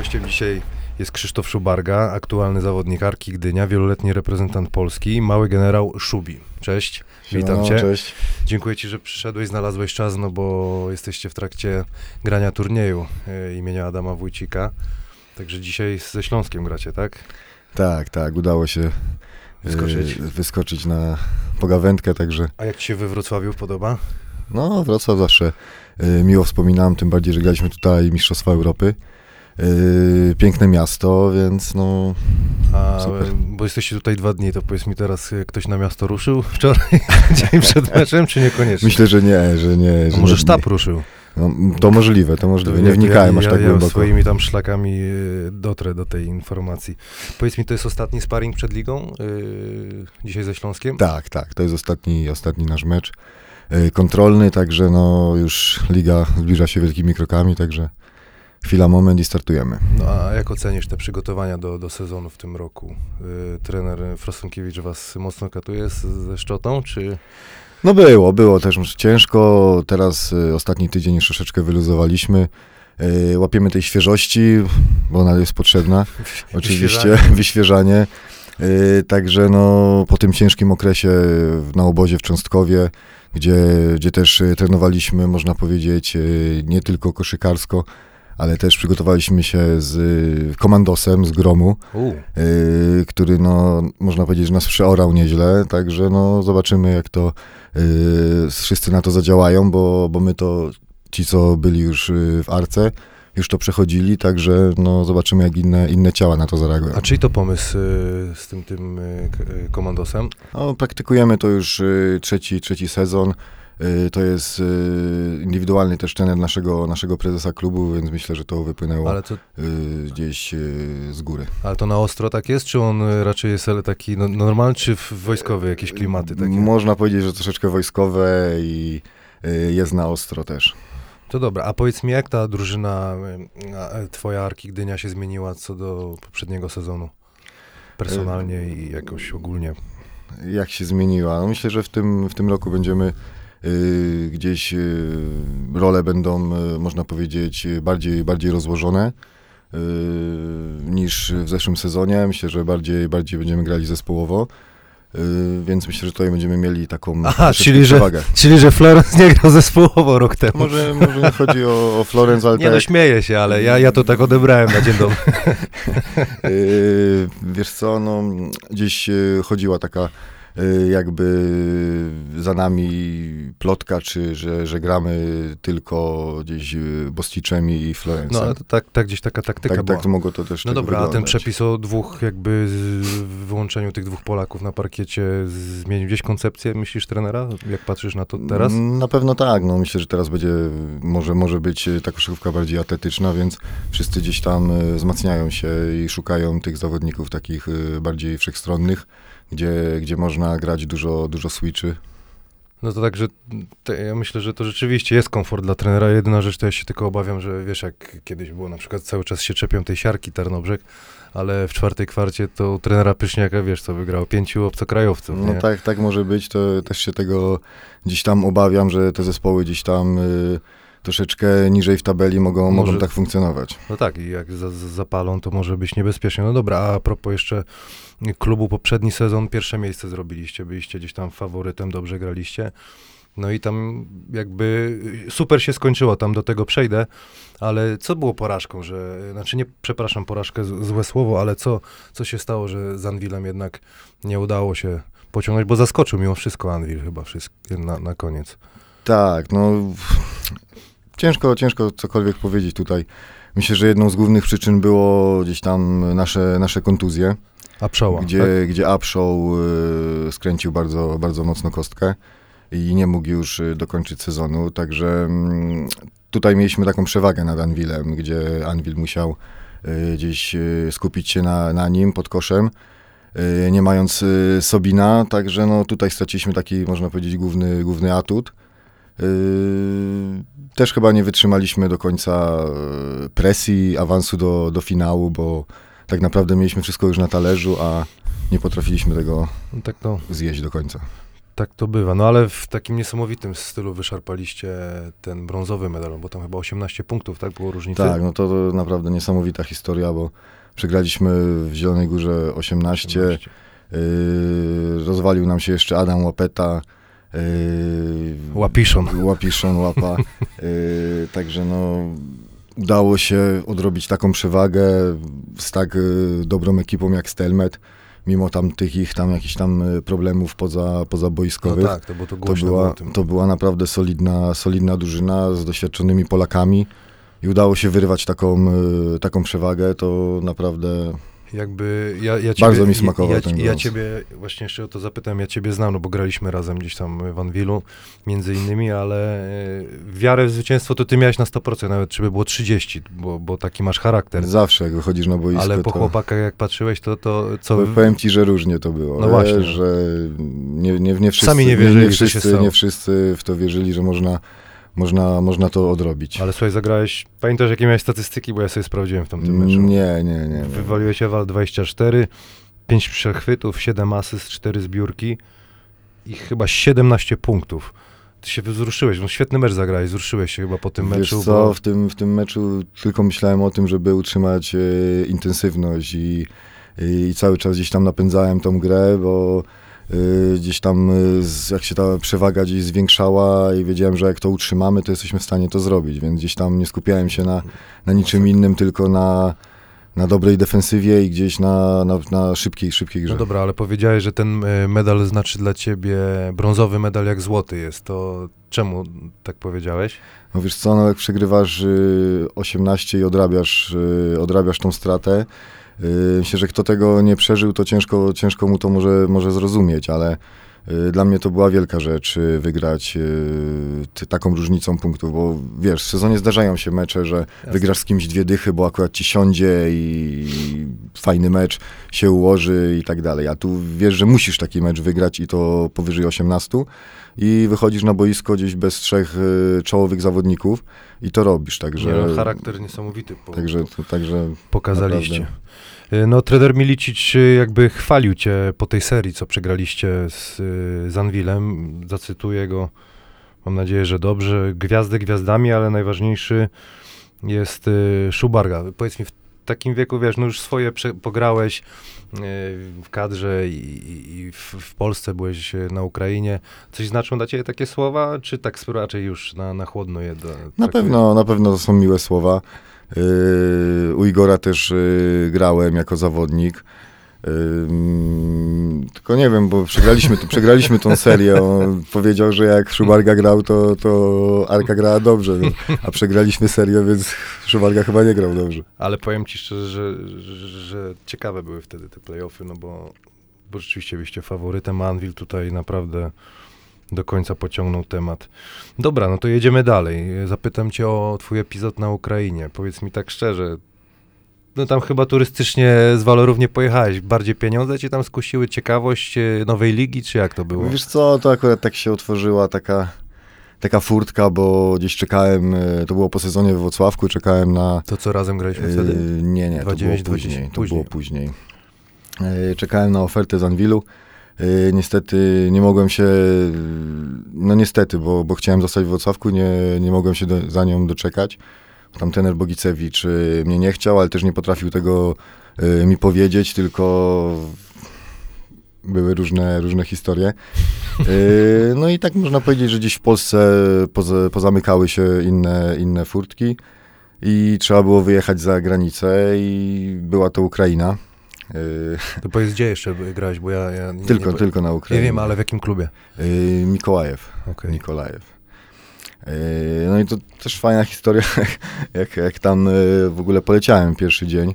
Gościem dzisiaj jest Krzysztof Szubarga, aktualny zawodnik Arki Gdynia, wieloletni reprezentant Polski, mały generał Szubi. Cześć, witam Siemano, cię. Cześć. Dziękuję ci, że przyszedłeś, znalazłeś czas, no bo jesteście w trakcie grania turnieju e, imienia Adama Wójcika. Także dzisiaj ze Śląskiem gracie, tak? Tak, tak, udało się Wyskoczyć. e, wyskoczyć na pogawędkę, także A jak ci się we Wrocławiu podoba? no Wrocław zawsze e, miło wspominam, tym bardziej, że graliśmy tutaj Mistrzostwa Europy. E, piękne miasto, więc no A, Super. e, bo jesteście tutaj dwa dni, to powiedz mi teraz, e, ktoś na miasto ruszył wczoraj, dzień przed meczem, czy niekoniecznie? myślę, że nie, że nie. Że może nie, sztab ruszył? No, to możliwe, to możliwe. To Nie ja- wnikałem ja, aż ja, tak ja głęboko. swoimi tam szlakami y, dotrę do tej informacji. Powiedz mi, to jest ostatni sparring przed ligą? y, dzisiaj ze Śląskiem? Tak, tak, to jest ostatni, ostatni nasz mecz e, kontrolny, także no już liga zbliża się wielkimi krokami, także chwila, moment i startujemy. No, a jak ocenisz te przygotowania do, do sezonu w tym roku? Y, trener Frostunkiewicz was mocno katuje z, ze szczotą, czy... No było, było też ciężko. Teraz y, ostatni tydzień już troszeczkę wyluzowaliśmy. Y, łapiemy tej świeżości, bo ona jest potrzebna. Oczywiście, wyświeżanie. Y, także no, po tym ciężkim okresie na obozie w Cząstkowie, gdzie, gdzie też y, trenowaliśmy, można powiedzieć, y, nie tylko koszykarsko, ale też przygotowaliśmy się z y, komandosem z Gromu, y, który, no, można powiedzieć, że nas przeorał nieźle, także no, zobaczymy, jak to y, wszyscy na to zadziałają, bo, bo my to, ci, co byli już y, w Arce, już to przechodzili, także no, zobaczymy, jak inne, inne ciała na to zareagują. a czyj to pomysł y, z tym, tym y, komandosem? No, praktykujemy to już y, trzeci, trzeci sezon. Y, To jest y, indywidualny też trener naszego, naszego prezesa klubu, więc myślę, że to wypłynęło to, y, gdzieś z góry. ale to na ostro tak jest, czy on raczej jest taki no, normalny, czy w- wojskowy, jakieś klimaty takie? Można powiedzieć, że troszeczkę wojskowe i jest na ostro też. To dobra, a powiedz mi, jak ta drużyna twoja Arki Gdynia się zmieniła co do poprzedniego sezonu? Personalnie i jakoś ogólnie. Jak się zmieniła? No myślę, że w tym, w tym roku będziemy gdzieś y, role będą, y, można powiedzieć, y, bardziej, bardziej rozłożone y, niż w zeszłym sezonie. Myślę, że bardziej, bardziej będziemy grali zespołowo. y, Więc myślę, że tutaj będziemy mieli taką Aha, czyli że- przewagę. Czyli, że Florence nie grał zespołowo rok temu. Może, może nie chodzi o, o Florence, ale Nie tak no, śmieję się, ale ja, ja to tak odebrałem na dzień dobry. Wiesz co, no, gdzieś chodziła taka jakby za nami plotka, czy że, że gramy tylko gdzys yy, Bosticzem i Florencem. No, tak, tak gdzieś taka taktyka tak, była. tak mogło to też No tak dobra, a ten wyglądać. przepis o dwóch jakby wyłączeniu tych dwóch Polaków na parkiecie zmienił gdzieś koncepcję, myślisz, trenera? Jak patrzysz na to teraz? Mm, Na pewno tak, no myślę, że teraz będzie, może, może być ta koszykówka bardziej atletyczna, więc wszyscy gdzieś tam e, wzmacniają się i szukają tych zawodników takich bardziej wszechstronnych, gdzie, gdzie można grać dużo, dużo switchy. No to także ja myślę, że to rzeczywiście jest komfort dla trenera. Jedyna rzecz to ja się tylko obawiam, że wiesz, jak kiedyś było na przykład cały czas się czepią tej siarki Tarnobrzeg, ale w czwartej kwarcie to u trenera Pyszniaka, wiesz co, wygrał pięciu obcokrajowców, No nie? tak, tak może być, to też się tego gdzieś tam obawiam, że te zespoły gdzieś tam y, troszeczkę niżej w tabeli mogą, Może- mogą tak funkcjonować. No tak, i jak za, za- zapalą, to może być niebezpiecznie. No dobra, a propos jeszcze klubu, poprzedni sezon pierwsze miejsce zrobiliście, byliście gdzieś tam faworytem, dobrze graliście. No i tam jakby super się skończyło, tam do tego przejdę, ale co było porażką, że, znaczy nie, przepraszam, porażkę, złe słowo, ale co, co się stało, że z Anwilem jednak nie udało się pociągnąć, bo zaskoczył mimo wszystko Anwil chyba wszystko, na, na koniec. Tak, no ciężko, ciężko cokolwiek powiedzieć tutaj. Myślę, że jedną z głównych przyczyn było gdzieś tam nasze, nasze kontuzje, A przoła, gdzie, tak? gdzie Upshow y, skręcił bardzo, bardzo mocno kostkę i nie mógł już y, dokończyć sezonu, także mm, tutaj mieliśmy taką przewagę nad Anvilem, gdzie Anvil musiał y, gdzieś y, skupić się na, na nim pod koszem, y, nie mając y, Sobina, także no tutaj straciliśmy taki, można powiedzieć, główny, główny atut. Też chyba nie wytrzymaliśmy do końca y, presji, awansu do, do finału, bo tak naprawdę mieliśmy wszystko już na talerzu, a nie potrafiliśmy tego No tak no, zjeść do końca. tak to bywa. No ale w takim niesamowitym stylu wyszarpaliście ten brązowy medal, bo tam chyba 18 punktów, tak? Było różnicy? Tak, no to, to naprawdę niesamowita historia, bo przegraliśmy w Zielonej Górze 18, 18. Yy, rozwalił nam się jeszcze Adam Łapeta. Yy, Łapiszon. Łapiszon, łapa. Yy, także no, udało się odrobić taką przewagę z tak yy, dobrą ekipą jak Stelmet, mimo tam tych ich tam jakichś tam yy, problemów poza, No pozaboiskowych. tak, to to to, była, to była naprawdę solidna, solidna drużyna z doświadczonymi Polakami i udało się wyrwać taką, yy, taką przewagę, to naprawdę Jakby ja, ja ciebie, Bardzo mi smakował ja, ten ja, ja ciebie właśnie jeszcze o to zapytam, ja ciebie znam, no bo graliśmy razem gdzieś tam w Anwilu, między innymi, ale e, wiarę w zwycięstwo to ty miałeś na 100%, nawet czy by było 30, bo, bo taki masz charakter. zawsze jak wychodzisz na boisko, Ale po to... chłopakach jak patrzyłeś, to, to co... Bo Powiem ci, że różnie to było. No wiesz, właśnie. że nie, nie, nie wszyscy, Sami nie nie, wierzyli, nie, się wszyscy, nie wszyscy w to wierzyli, że można, można, można to odrobić. Ale słuchaj, zagrałeś, pamiętasz jakie miałeś statystyki, bo ja sobie sprawdziłem w tamtym meczu. Nie, nie, nie. nie. Wywaliłeś Ewal 24, 5 przechwytów, 7 asyst, 4 zbiórki i chyba 17 punktów. Ty się wzruszyłeś, no świetny mecz zagrałeś, wzruszyłeś się chyba po tym Wiesz meczu. co, bo- w tym, w tym meczu tylko myślałem o tym, żeby utrzymać e, intensywność i, i cały czas gdzieś tam napędzałem tą grę, bo gdzieś tam z, jak się ta przewaga gdzieś zwiększała i wiedziałem, że jak to utrzymamy, to jesteśmy w stanie to zrobić, więc gdzieś tam nie skupiałem się na, na niczym innym, tylko na, na dobrej defensywie i gdzieś na, na, na szybkiej, szybkiej grze. No dobra, ale powiedziałeś, że ten e, medal znaczy dla ciebie brązowy medal jak złoty jest. To czemu tak powiedziałeś? No wiesz co, no jak przegrywasz y, 18 i odrabiasz, y, odrabiasz tą stratę, y, myślę, że kto tego nie przeżył, to ciężko, ciężko mu to może, może zrozumieć, ale dla mnie to była wielka rzecz y, wygrać y, taką różnicą punktów, bo wiesz, w sezonie zdarzają się mecze, że wygrasz z kimś dwie dychy, bo akurat ci siądzie i, fajny mecz się ułoży i tak dalej, a tu wiesz, że musisz taki mecz wygrać i to powyżej 18 i wychodzisz na boisko gdzieś bez trzech y, czołowych zawodników i to robisz, także... Nie, no, charakter niesamowity po, Także, także pokazaliście. E, No, trener Milicic e, jakby chwalił cię po tej serii, co przegraliście z, e, z Anwilem. Zacytuję go, mam nadzieję, że dobrze. Gwiazdy gwiazdami, ale najważniejszy jest e, Szubarga. Powiedz mi, w takim wieku, wiesz, no już swoje pograłeś w kadrze i, i, i w, w Polsce byłeś na Ukrainie. Coś znaczą dla ciebie takie słowa, czy tak raczej już na, na chłodno je do, na traktujesz? pewno, na pewno to są miłe słowa. Yy, u Igora też yy, grałem jako zawodnik. Ym, tylko nie wiem, bo przegraliśmy, przegraliśmy tą serię. On powiedział, że jak Szubarga grał, to, to Arka grała dobrze, a przegraliśmy serię, więc Szubarga chyba nie grał dobrze. Ale powiem ci szczerze, że, że, że ciekawe były wtedy te playoffy, no bo, bo rzeczywiście byliście faworytem, Anvil tutaj naprawdę do końca pociągnął temat. Dobra, no to jedziemy dalej. Zapytam cię o twój epizod na Ukrainie. Powiedz mi tak szczerze, no tam chyba turystycznie z walorów nie pojechałeś. Bardziej pieniądze cię tam skusiły, ciekawość e, nowej ligi, czy jak to było? Wiesz co, to akurat tak się otworzyła taka, taka furtka, bo gdzieś czekałem, e, to było po sezonie we Wrocławku, czekałem na... To co razem graliśmy e, wtedy? Nie, nie, to 29, było później. 20, To później. było później. E, Czekałem na ofertę z Anwilu. E, Niestety nie mogłem się, no niestety, bo, bo chciałem zostać w Wrocławku, nie, nie mogłem się do, za nią doczekać. Tam tener Bogicewicz e, mnie nie chciał, ale też nie potrafił tego e, mi powiedzieć, tylko były różne, różne historie. No i tak można powiedzieć, że gdzieś w Polsce poza, pozamykały się inne, inne furtki i trzeba było wyjechać za granicę i była to Ukraina. To powiedz, gdzie jeszcze grałeś, bo ja... ja nie, Tylko, nie, tylko na Nie Ukrainie. wiem, ale w jakim klubie? E, Mikołajew. Okej. Nikolajew. E, No i to też fajna historia, jak, jak tam e, w ogóle poleciałem pierwszy dzień.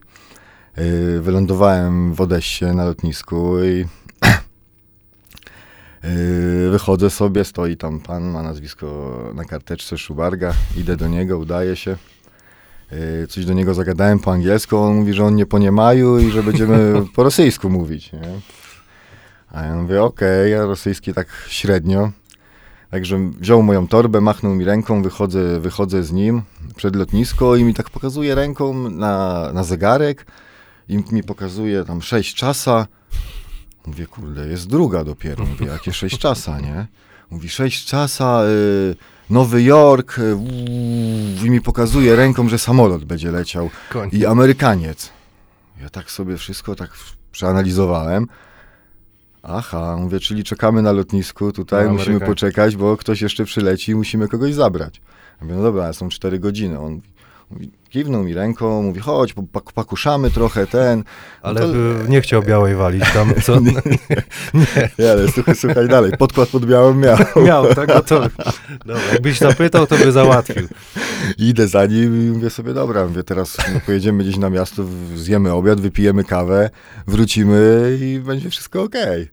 Wylądowałem w Odessie na lotnisku i wychodzę sobie, stoi tam pan, ma nazwisko na karteczce Szubarga, idę do niego, udaje się. E, Coś do niego zagadałem po angielsku, on mówi, że on nie po niemaju i że będziemy po rosyjsku mówić. Nie? A ja mówię, okej, ja rosyjski tak średnio. Także wziął moją torbę, machnął mi ręką, wychodzę, wychodzę z nim przed lotnisko i mi tak pokazuje ręką na, na zegarek i mi pokazuje tam 6 czasa. Mówię, kurde, jest druga dopiero. Mówię, jakie sześć czasa, nie? Mówi, sześć czasa, y, Nowy Jork, y, i mi pokazuje ręką, że samolot będzie leciał. Koń. I Amerykaniec. Ja tak sobie wszystko tak przeanalizowałem. Aha, mówię, czyli czekamy na lotnisku, tutaj No, musimy poczekać, bo ktoś jeszcze przyleci i musimy kogoś zabrać. Ja mówię, no dobra, są cztery godziny. On mówi, kiwnął mi ręką, mówi, chodź, pak- pakuszamy trochę ten. No Ale to- y, nie chciał białej walić tam, co? Nie, ale słuchaj, słuchaj dalej, podkład pod białym miał. Miał, tak? No to, dobra, jakbyś zapytał, to by załatwił. Idę za nim i mówię sobie, dobra, mówię, teraz pojedziemy gdzieś na miasto, zjemy obiad, wypijemy kawę, wrócimy i będzie wszystko okej.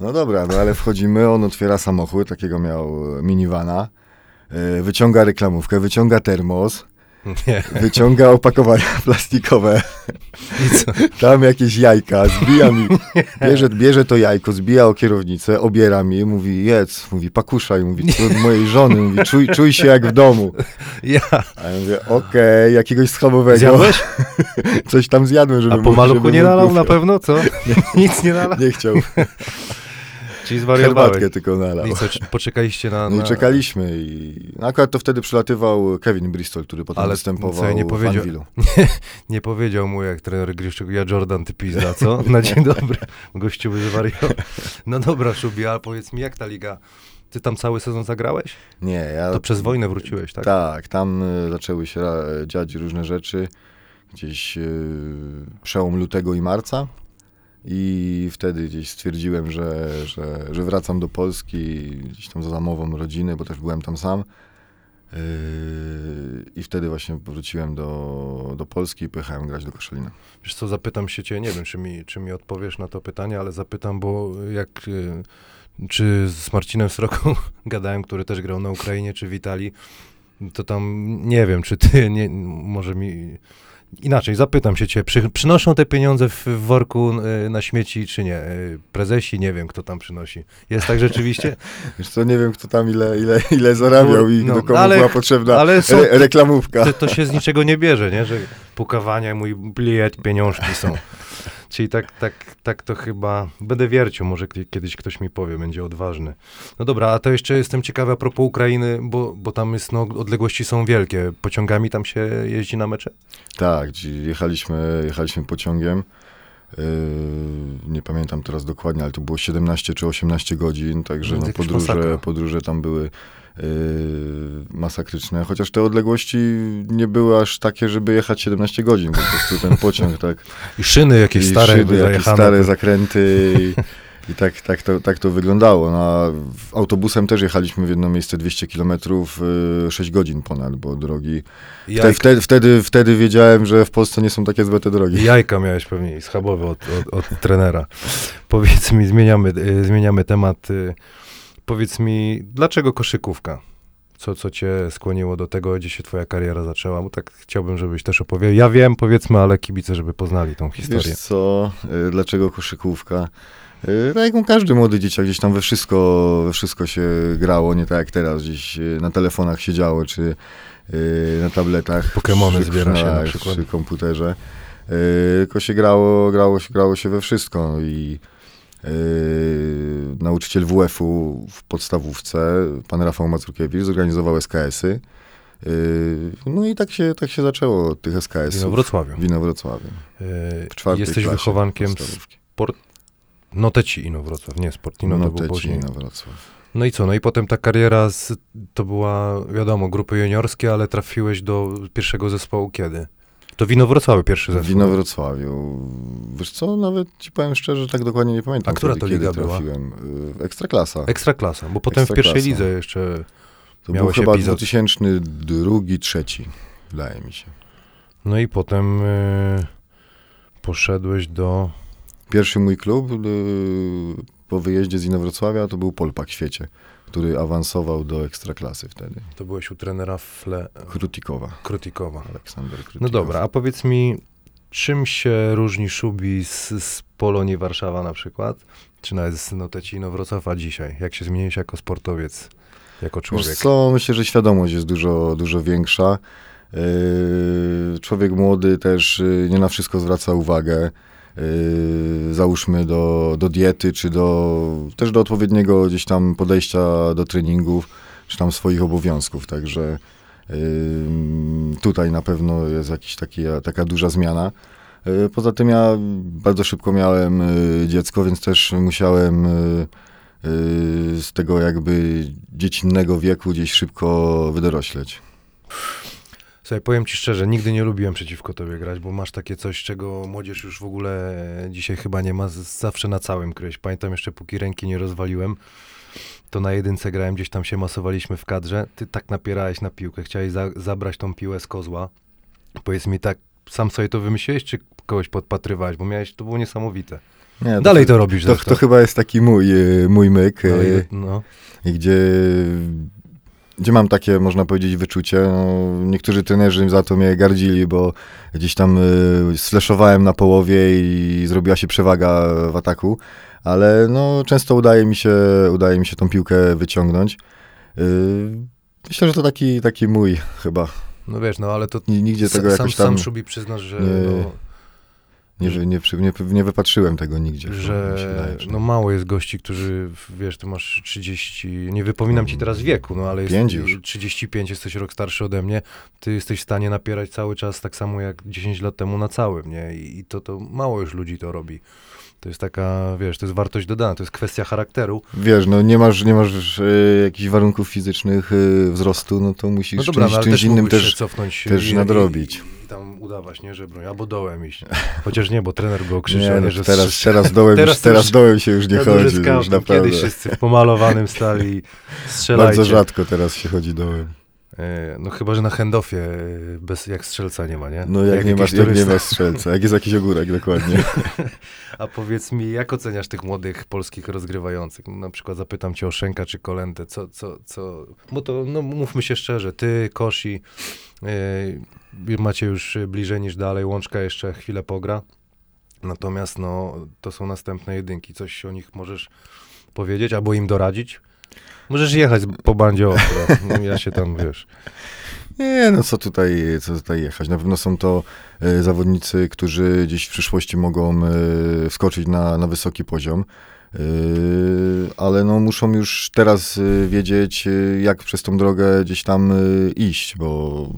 No dobra, no ale wchodzimy, on otwiera samochód, takiego miał minivana, e, wyciąga reklamówkę, wyciąga termos, Nie. wyciąga opakowania plastikowe, I co? tam jakieś jajka, zbija mi, bierze, bierze to jajko, zbija o kierownicę, obiera mi, mówi jedz, mówi pakuszaj, mówi mojej żony, mówi czuj, czuj się jak w domu. Ja. A ja mówię, okej, jakiegoś schabowego. Zjadłeś? Coś tam zjadłem, żeby A po maluchu nie nalał na pewno, co? Nic nie nalał? Nie chciał. Czyli zwariowałeś. Herbatkę tylko nalał. I co, poczekaliście na... No i na... czekaliśmy i no akurat to wtedy przylatywał Kevin Bristol, który potem Ale występował co nie powiedział- Anvilu. Nie powiedział mu jak trener Gryszczuk, ja Jordan, ty pizda, co? Na dzień dobry. Gościu zwariował. No dobra, Szubi, ale powiedz mi, jak ta liga... Ty tam cały sezon zagrałeś? Nie, ja... To przez wojnę wróciłeś, tak? Tak, tam y, zaczęły się e, dziać różne rzeczy. Gdzieś y, przełom lutego i marca. I wtedy gdzieś stwierdziłem, że, że, że wracam do Polski, gdzieś tam za zamową rodziny, bo też byłem tam sam. Yy, I wtedy właśnie wróciłem do, do Polski i pojechałem grać do Koszalina. Wiesz co, zapytam się cię, nie wiem, czy mi, czy mi odpowiesz na to pytanie, ale zapytam, bo jak... y, Czy z Marcinem Sroką gadałem, który też grał na Ukrainie, czy w Italii, to tam nie wiem, czy ty, nie, może mi... Inaczej, zapytam się cię, przy, przynoszą te pieniądze w, w worku y, na śmieci, czy nie? Y, prezesi, nie wiem, kto tam przynosi. Jest tak rzeczywiście? Wiesz co, nie wiem kto tam ile, ile, ile zarabiał i No, do komu ale- była potrzebna ale są- re, reklamówka. To, to się z niczego nie bierze, nie? Że pukawania, mój bliet, pieniążki są. Czyli tak, tak, tak to chyba będę wiercił, może kie- kiedyś ktoś mi powie, będzie odważny. No dobra, a to jeszcze jestem ciekawy a propos Ukrainy, bo, bo tam jest, no, odległości są wielkie. Pociągami tam się jeździ na mecze? Tak, jechaliśmy, jechaliśmy pociągiem. Yy, nie pamiętam teraz dokładnie, ale to było 17 czy 18 godzin, także No, no, podróże, masakra. podróże tam były masakryczne. Chociaż te odległości nie były aż takie, żeby jechać 17 godzin. Po prostu ten pociąg, tak. I szyny jakieś I stare, szyby, jakieś stare zakręty i, i tak, tak, to, tak to wyglądało. No, autobusem też jechaliśmy w jedno miejsce 200 kilometrów, yy, 6 godzin ponad, bo drogi... Wte, Jajka, wtedy, wtedy, wtedy wiedziałem, że w Polsce nie są takie złe te drogi. jajka miałeś pewnie schabowe od, od, od trenera. Powiedz mi, zmieniamy, y, zmieniamy temat. Powiedz mi, dlaczego koszykówka? Co, co cię skłoniło do tego, gdzie się twoja kariera zaczęła? Bo tak chciałbym, żebyś też opowiedział. Ja wiem, powiedzmy, ale kibice, żeby poznali tą historię. Wiesz co, y, dlaczego koszykówka? Tak jak każdy młody dzieciak, gdzieś tam we wszystko, we wszystko się grało, nie tak jak teraz, gdzieś y, na telefonach siedziało, czy na tabletach. Pokemony czy- zbiera się na przykład. Przy komputerze. Tylko się grało, grało, się, grało się we wszystko i y, nauczyciel WF-u w podstawówce, pan Rafał Mazurkiewicz, zorganizował SKS-y. Y, No i tak się, tak się zaczęło od tych SKS-ów. Wino Wrocławiu. Wino Wrocławiu. Y, W czwartej Jesteś klasie wychowankiem sport... Noteci Ino Wrocław, nie Sportino, to był Noteci później. na Wrocław. No i co? No i potem ta kariera z, to była, wiadomo, grupy juniorskie, ale trafiłeś do pierwszego zespołu kiedy? To Wino Wrocławiu pierwszy zespół. Wino Wrocławiu. Wiesz co, nawet ci powiem szczerze, tak dokładnie nie pamiętam. A która kiedy, to kiedy liga była? trafiłem. Y, Ekstraklasa. Ekstraklasa, bo potem w pierwszej Ekstraklasa. lidze jeszcze... To był chyba epizod. 2002, trzeci, wydaje mi się. No i potem y, poszedłeś do... Pierwszy mój klub y, po wyjeździe z Inowrocławia to był Polpak Świecie, który awansował do Ekstraklasy wtedy. To byłeś u trenera Fle... Krutikowa. Krutikowa. Aleksander Krutikow. No dobra, a powiedz mi, czym się różni Szubi z, z Polonii Warszawa na przykład? Czy nawet z Notecino Wrocława dzisiaj? Jak się zmieniłeś jako sportowiec, jako Wiesz człowiek? co, myślę, że świadomość jest dużo, dużo większa. Yy, człowiek młody też yy, nie na wszystko zwraca uwagę. Y, załóżmy do, do diety, czy do, też do odpowiedniego gdzieś tam podejścia do treningów, czy tam swoich obowiązków, także ym, tutaj na pewno jest taki, taka duża zmiana. Y, Poza tym ja bardzo szybko miałem y, dziecko, więc też musiałem y, y, z tego jakby dziecinnego wieku gdzieś szybko wydorośleć. Słuchaj, powiem ci szczerze, nigdy nie lubiłem przeciwko tobie grać, bo masz takie coś, czego młodzież już w ogóle dzisiaj chyba nie ma, zawsze na całym kryć. Pamiętam jeszcze, póki ręki nie rozwaliłem, to na jedynce grałem, gdzieś tam się masowaliśmy w kadrze, ty tak napierałeś na piłkę, chciałeś za, zabrać tą piłę z kozła. Powiedz mi tak, sam sobie to wymyśliłeś, czy kogoś podpatrywałeś, bo miałeś, to było niesamowite. Nie, Dalej to robisz to, to chyba jest taki mój, y, mój myk, no. i gdzie, gdzie mam takie, można powiedzieć, wyczucie. No, niektórzy trenerzy za to mnie gardzili, bo gdzieś tam y, slashowałem na połowie i zrobiła się przewaga w ataku, ale no, często udaje mi się, udaje mi się tą piłkę wyciągnąć. Y, myślę, że to taki, taki mój chyba. no wiesz, no ale to Ni- Nigdzie tego sam, jakoś tam sam Szubi przyznasz, że, nie- no, nie, nie, nie, nie wypatrzyłem tego nigdzie. że wydaje, no mało jest gości, którzy, wiesz, ty masz 30, nie wypominam ci teraz wieku, no ale jest, już. 35, jesteś rok starszy ode mnie, ty jesteś w stanie napierać cały czas tak samo jak 10 lat temu na całym, nie? I, i to, to mało już ludzi to robi. To jest taka, wiesz, to jest wartość dodana, to jest kwestia charakteru. Wiesz, no nie masz, nie masz e, jakichś warunków fizycznych e, wzrostu, no to musisz No dobra, czymś, no czymś też innym też. też i, nadrobić. I tam udawać, nie, że broń, albo dołem iść. Chociaż nie, bo trener Nie, nie, no, że teraz, strz- teraz, dołem, teraz już, teraz dołem się już nie chodzi, już naprawdę. Kiedyś wszyscy w pomalowanym stali strzelajcie. Bardzo rzadko teraz się chodzi dołem. E, No chyba, że na handoffie e, bez, jak strzelca nie ma, nie? No jak, nie jakiś masz, jak nie masz strzelca, jak jest jakiś ogórek dokładnie. A powiedz mi, jak oceniasz tych młodych polskich rozgrywających? No, na przykład zapytam cię o Szenka czy Kolędę, co, co, co... Bo to, no mówmy się szczerze, ty, Kosi, e, macie już bliżej niż dalej, Łączka jeszcze chwilę pogra. Natomiast no, to są następne jedynki. Coś o nich możesz powiedzieć albo im doradzić? Możesz jechać po bandzie ostro. No, ja się tam, wiesz... Nie, no co tutaj, co tutaj jechać. Na pewno są to e, zawodnicy, którzy gdzieś w przyszłości mogą e, wskoczyć na, na wysoki poziom. E, ale no muszą już teraz wiedzieć, jak przez tą drogę gdzieś tam iść, bo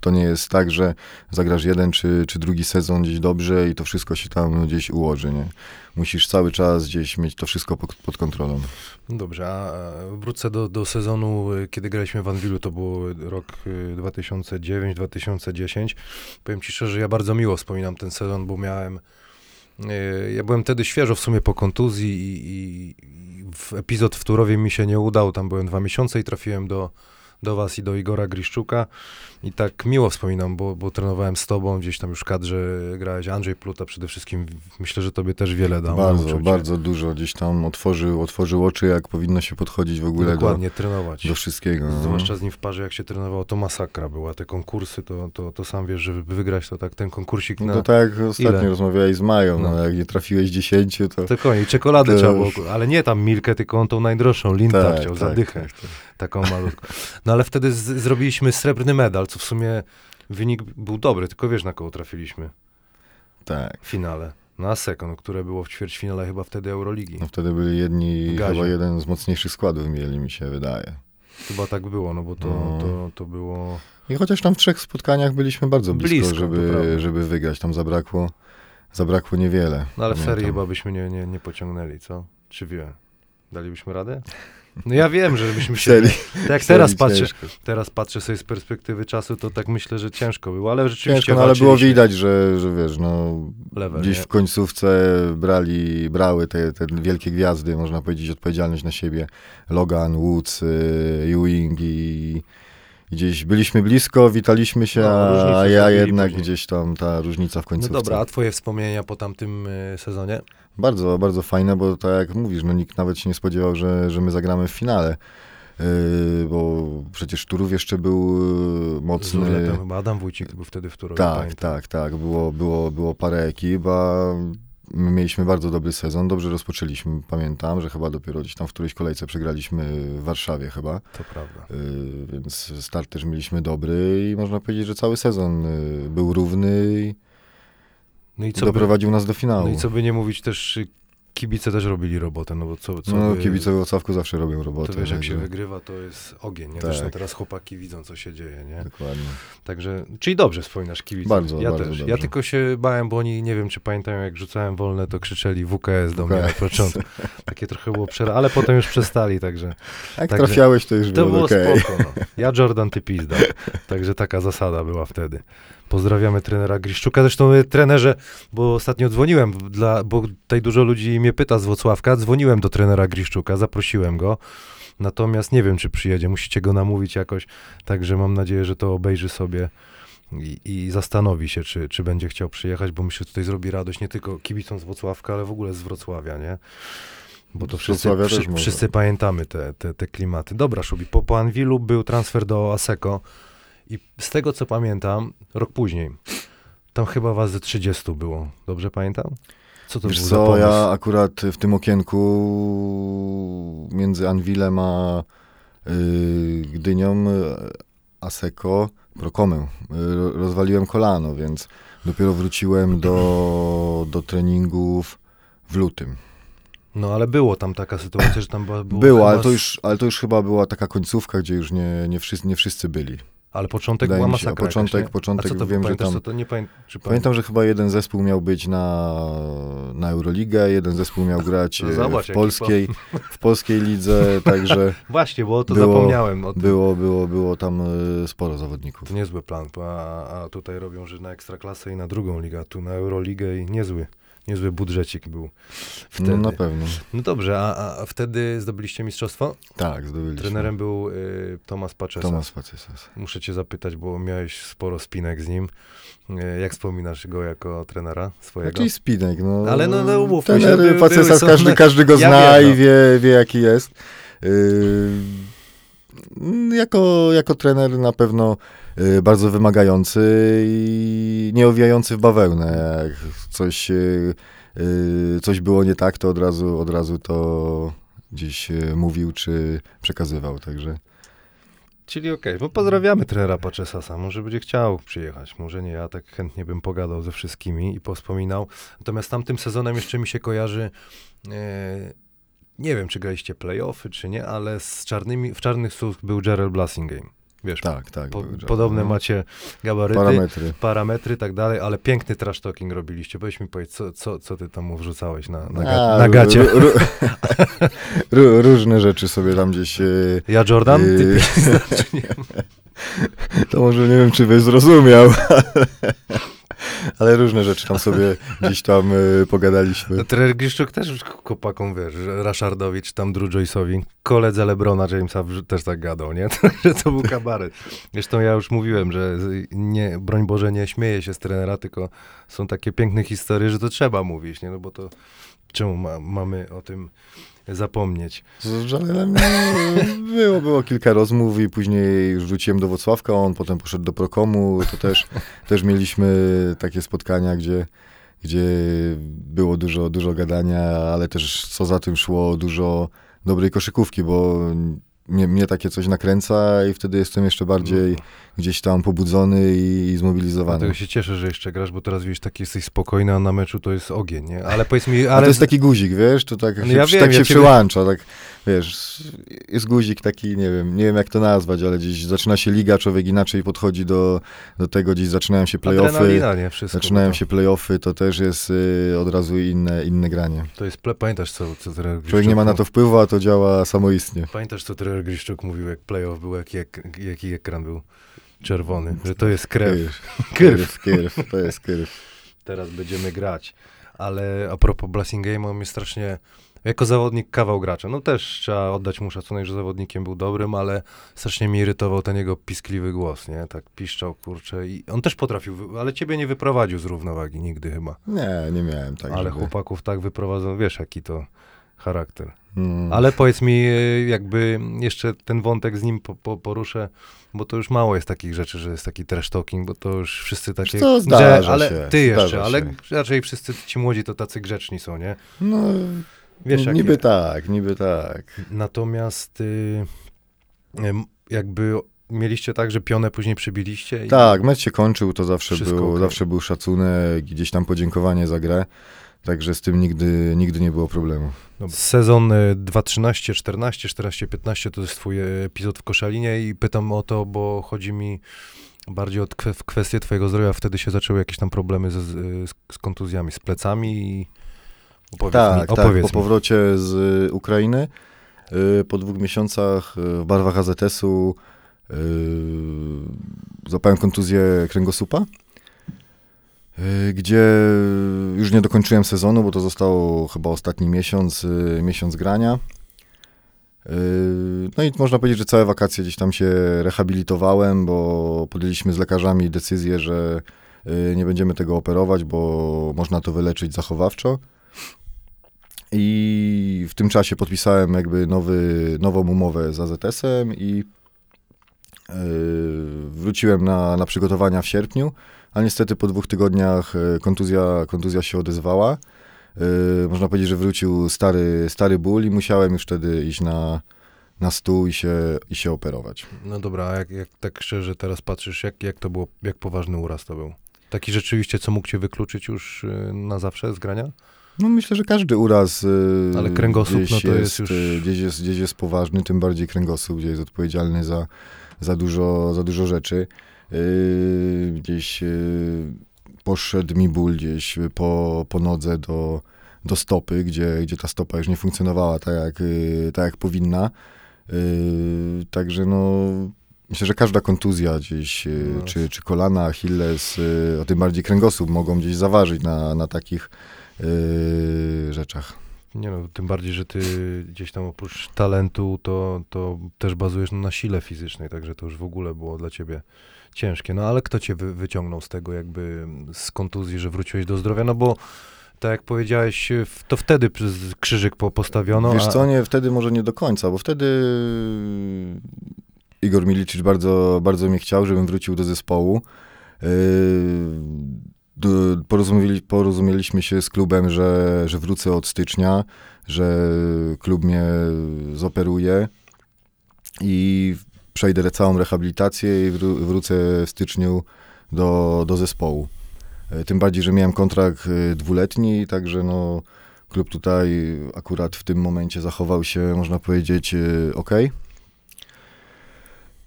to nie jest tak, że zagrasz jeden czy, czy drugi sezon gdzieś dobrze i to wszystko się tam gdzieś ułoży, nie? Musisz cały czas gdzieś mieć to wszystko pod, pod kontrolą. No Dobrze, a wrócę do, do sezonu, y, kiedy graliśmy w Anwilu, to był rok y, 2009-2010. Powiem ci szczerze, ja bardzo miło wspominam ten sezon, bo miałem, y, ja byłem wtedy świeżo w sumie po kontuzji i, i w epizod w Turowie mi się nie udał, tam byłem dwa miesiące i trafiłem do, do was i do Igora Griszczuka i tak miło wspominam, bo, bo trenowałem z tobą, gdzieś tam już w kadrze grałeś, Andrzej Pluta przede wszystkim, myślę, że tobie też wiele dał. bardzo, bardzo dużo gdzieś tam otworzył, otworzył oczy, jak powinno się podchodzić w ogóle do, Dokładnie, trenować. do wszystkiego. no. Zwłaszcza z nim w parze, jak się trenowało, to masakra była. Te konkursy, to, to, to sam wiesz, żeby wygrać, to tak ten konkursik No na... to tak jak ostatnio ile? rozmawiałeś z Mają, no. No. jak nie trafiłeś 10, to... To koniec, czekoladę To trzeba było, ale nie tam Milkę, tylko on tą najdroższą, Linta tak, chciał, tak, zadychę, tak, tak. taką malutką. No ale wtedy z, zrobiliśmy srebrny medal, co w sumie wynik był dobry, tylko wiesz na kogo trafiliśmy tak. w finale. Na Sekon, które było w ćwierćfinale chyba wtedy Euroligi. No wtedy byli jedni, chyba jeden z mocniejszych składów mieli, mi się wydaje. Chyba tak było, no bo to, No. to, to było... I chociaż tam w trzech spotkaniach byliśmy bardzo blisko, Blisko, żeby, żeby wygrać, tam zabrakło, zabrakło niewiele. No ale w serii chyba byśmy nie, nie, nie pociągnęli, co? Czy wie? Dalibyśmy radę? No ja wiem, że byśmy się... Tak jak teraz patrzę, ciężko. teraz patrzę sobie z perspektywy czasu, to tak myślę, że ciężko było, ale rzeczywiście Ciężko, no, ale było widać, że, że wiesz, no, Level, gdzieś nie? w końcówce brali, brały te, te wielkie gwiazdy, można powiedzieć, odpowiedzialność na siebie. Logan, Woods, y, Ewing i gdzieś byliśmy blisko, witaliśmy się, No, a ja jednak później. gdzieś tam ta różnica w No końcówce. dobra, a twoje wspomnienia po tamtym y, sezonie? Bardzo, bardzo fajne, bo tak jak mówisz, no nikt nawet się nie spodziewał, że, że my zagramy w finale. Yy, bo przecież Turów jeszcze był yy, Z mocny. Urletem, chyba Adam Wójcik był wtedy w Turowie, Tak, pamiętam. tak, tak. Było, było, było parę ekip, a my mieliśmy bardzo dobry sezon. Dobrze rozpoczęliśmy. Pamiętam, że chyba dopiero gdzieś tam w którejś kolejce przegraliśmy w Warszawie chyba. To prawda. Yy, więc start też mieliśmy dobry i można powiedzieć, że cały sezon yy, był równy. No i co by, doprowadził nas do finału. no i co by nie mówić, też y, kibice też robili robotę, no bo co, co no, by, kibice w Wrocławku zawsze robią robotę. To wiesz, jak się wygrywa, to jest ogień, nie? Tak. Zresztą teraz chłopaki widzą, co się dzieje, nie? Dokładnie. Także, czyli dobrze wspominasz kibiców. Bardzo, ja bardzo też. Ja dobrze. tylko się bałem, bo oni, nie wiem, czy pamiętają, jak rzucałem wolne, to krzyczeli WKS do mnie na WKS. początku. Takie trochę było przera, ale potem już przestali, także Jak Także- trafiałeś, to już to było było okej. spoko. No. Ja Jordan, ty pizda. Także taka zasada była wtedy. Pozdrawiamy trenera Griszczuka. Zresztą y, trenerze, bo ostatnio dzwoniłem, dla, bo tutaj dużo ludzi mnie pyta z Włocławka, dzwoniłem do trenera Griszczuka, zaprosiłem go. Natomiast nie wiem, czy przyjedzie. Musicie go namówić jakoś. Także mam nadzieję, że to obejrzy sobie i, i zastanowi się, czy, czy będzie chciał przyjechać, bo myślę, że tutaj zrobi radość nie tylko kibicom z Włocławka, ale w ogóle z Wrocławia, nie? Bo to wszyscy, może. wszyscy pamiętamy te, te, te klimaty. Dobra, Szubi, po, po Anwilu był transfer do Aseko i z tego, co pamiętam, rok później, tam chyba was ze 30 było. Dobrze pamiętam? Co to Wiesz był co, ja akurat w tym okienku między Anwilem a y, Gdynią, Aseko, Prokomę, y, ro- rozwaliłem kolano, więc dopiero wróciłem do, do treningów w lutym. No ale było tam taka sytuacja, że tam była... Było, Było, ale to, już, ale to już chyba była taka końcówka, gdzie już nie, nie, wszyscy, nie wszyscy byli. Ale początek Wydaje była mi się, masakra początek- jakaś, początek to wiem, że tam- nie pamiętam. Czy Pamiętam, że chyba jeden zespół miał być na, na Euroligę, jeden zespół miał grać No e, zobacz, w jaki polskiej, w polskiej lidze, także Właśnie, bo to było- zapomniałem o tym. było, było, było tam e, sporo zawodników. To niezły plan, a, a tutaj robią, że na Ekstraklasę i na drugą ligę, a tu na Euroligę i niezły, niezły budżecik był wtedy. No No, na pewno. dobrze, a, a- wtedy zdobyliście mistrzostwo? Tak, zdobyliśmy. Trenerem był y, Tomasz Paczesa. Tomasz Pacysas. Muszę cię zapytać, bo miałeś sporo spinek z nim. Y, jak wspominasz go jako trenera swojego? Jakiś spinek, no. Ale no, no, umówmy się, były są- każdy, każdy go Ja zna wiem, no. i wie, wie jaki jest. Yy, jako, jako trener na pewno yy, bardzo wymagający i nie owijający w bawełnę. Jak coś, yy, yy, coś było nie tak, to od razu, od razu to gdzieś yy, mówił czy przekazywał, także Czyli okej, bo pozdrawiamy trenera Paczesasa. Może będzie chciał przyjechać, może nie. Ja tak chętnie bym pogadał ze wszystkimi i powspominał. Natomiast tamtym sezonem jeszcze mi się kojarzy. E, nie wiem, czy graliście playoffy, czy nie, ale z czarnymi, w czarnych słów był Gerald Blassingame. Wiesz, tak, tak. po, podobne no. macie gabaryty, parametry. parametry tak dalej, ale piękny trash talking robiliście. Powiedz mi, powiedz, co, co, co ty tam mu wrzucałeś na, na, ga, A, na gacie? ró- ró- ró- różne rzeczy sobie tam gdzieś yy, Ja Jordan? Ty, Yy, czy nie? To może nie wiem, czy byś zrozumiał, ale różne rzeczy tam sobie gdzieś tam y, pogadaliśmy. No, Trener Griszczuk też chłopakom, wiesz, że Rashardowicz, czy tam Drew Joyce'owi, koledze Lebrona Jamesa też tak gadał, nie? Że to był kabaret. Zresztą ja już mówiłem, że nie, broń Boże, nie śmieję się z trenera, tylko są takie piękne historie, że to trzeba mówić, nie? No bo to czemu ma, mamy o tym zapomnieć? Z Janelem y, było, było kilka rozmów i później wróciłem do Wrocławka, on potem poszedł do Prokomu, to też, też mieliśmy takie spotkania, gdzie, gdzie było dużo, dużo gadania, ale też co za tym szło, dużo dobrej koszykówki, bo mnie, mnie takie coś nakręca i wtedy jestem jeszcze bardziej gdzieś tam pobudzony i zmobilizowany. Dlatego się cieszę, że jeszcze grasz, bo teraz widzisz, taki jesteś spokojny, a na meczu to jest ogień, nie? Ale powiedz mi, Ale to jest taki guzik, wiesz, to tak, No się, ja wiem, tak ja się ciebie- przyłącza, tak, wiesz, jest guzik taki, nie wiem, nie wiem jak to nazwać, ale gdzieś zaczyna się liga, człowiek inaczej podchodzi do, do tego, gdzieś zaczynają się playoffy, nie? Wszystko. zaczynają to, się playoffy, to też jest y, od razu inne, inne granie. To jest, pamiętasz, co, co trener Człowiek nie ma na to wpływu, a to działa samoistnie. Pamiętasz, co trener Griszczuk mówił, jak playoff był, jaki, jak, jaki ekran był czerwony, że to jest krew. Kyrw, kyrw, to jest kyrw. Teraz będziemy grać. Ale a propos Blessing Game, on mnie strasznie, jako zawodnik kawał gracza, no też trzeba oddać mu szacunek, że zawodnikiem był dobrym, ale strasznie mnie irytował ten jego piskliwy głos, nie? Tak piszczał, kurczę. I on też potrafił, ale ciebie nie wyprowadził z równowagi nigdy chyba. Nie, nie miałem tak, ale żeby... chłopaków tak wyprowadzą, wiesz jaki to charakter. Mm. Ale powiedz mi, e, jakby jeszcze ten wątek z nim po, po, poruszę, bo to już mało jest takich rzeczy, że jest taki trash talking, bo to już wszyscy takie... co, zdarza ale się, ty jeszcze, zdarza ale się. raczej wszyscy ci młodzi to tacy grzeczni są, nie? No, Wiesz, jak niby jest. tak, niby tak. Natomiast y, jakby mieliście tak, że pionę później przybiliście? I... Tak, mecz się kończył, to zawsze Wszystko był, okej. zawsze był szacunek, gdzieś tam podziękowanie za grę. Także z tym nigdy, nigdy nie było problemu. Dobra. Sezon y, 2013, 14, 14, 15 to jest twój y, epizod w Koszalinie i pytam o to, bo chodzi mi bardziej o kwe- kwestię twojego zdrowia. Wtedy się zaczęły jakieś tam problemy ze, z, z kontuzjami, z plecami i opowiedz tak, mi, tak, opowiedz po mi. powrocie z y, Ukrainy, y, po dwóch miesiącach w barwach AZS-u złapałem kontuzję kręgosłupa, gdzie już nie dokończyłem sezonu, bo to został chyba ostatni miesiąc, y, miesiąc grania. Y, No i można powiedzieć, że całe wakacje gdzieś tam się rehabilitowałem, bo podjęliśmy z lekarzami decyzję, że y, nie będziemy tego operować, bo można to wyleczyć zachowawczo. I w tym czasie podpisałem jakby nowy, nową umowę z AZS-em i wróciłem na, na przygotowania w sierpniu, a niestety po dwóch tygodniach yy, kontuzja, kontuzja się odezwała. Yy, można powiedzieć, że wrócił stary, stary ból i musiałem już wtedy iść na, na stół i się, i się operować. No dobra, a jak, jak tak szczerze teraz patrzysz, jak, jak to było, jak poważny uraz to był? Taki rzeczywiście, co mógł cię wykluczyć już y, na zawsze z grania? No myślę, że każdy uraz yy, Ale kręgosłup, gdzieś no to jest już- yy, gdzieś, jest, gdzieś jest poważny, tym bardziej kręgosłup, gdzie jest odpowiedzialny za, za, dużo, za dużo rzeczy. Yy, gdzieś yy, poszedł mi ból gdzieś po, po nodze do, do stopy, gdzie, gdzie ta stopa już nie funkcjonowała tak jak, yy, tak jak powinna. Yy, także no myślę, że każda kontuzja gdzieś, yy, No. czy, czy kolana, Achilles, yy, a tym bardziej kręgosłup mogą gdzieś zaważyć na, na takich yy, rzeczach. Nie no, tym bardziej, że ty gdzieś tam oprócz talentu, to, to też bazujesz na sile fizycznej, także to już w ogóle było dla ciebie ciężkie. No ale kto cię wy, wyciągnął z tego jakby z kontuzji, że wróciłeś do zdrowia? No bo tak jak powiedziałeś, to wtedy przez krzyżyk po, postawiono. Wiesz a, co, nie, wtedy może nie do końca, bo wtedy Igor Milicic bardzo, bardzo mnie chciał, żebym wrócił do zespołu. Yy, Porozumieli, porozumieliśmy się z klubem, że, że wrócę od stycznia, że klub mnie zoperuje i przejdę całą rehabilitację i wró- wrócę w styczniu do, do zespołu. E, Tym bardziej, że miałem kontrakt e, dwuletni, także no, klub tutaj akurat w tym momencie zachował się, można powiedzieć, ok.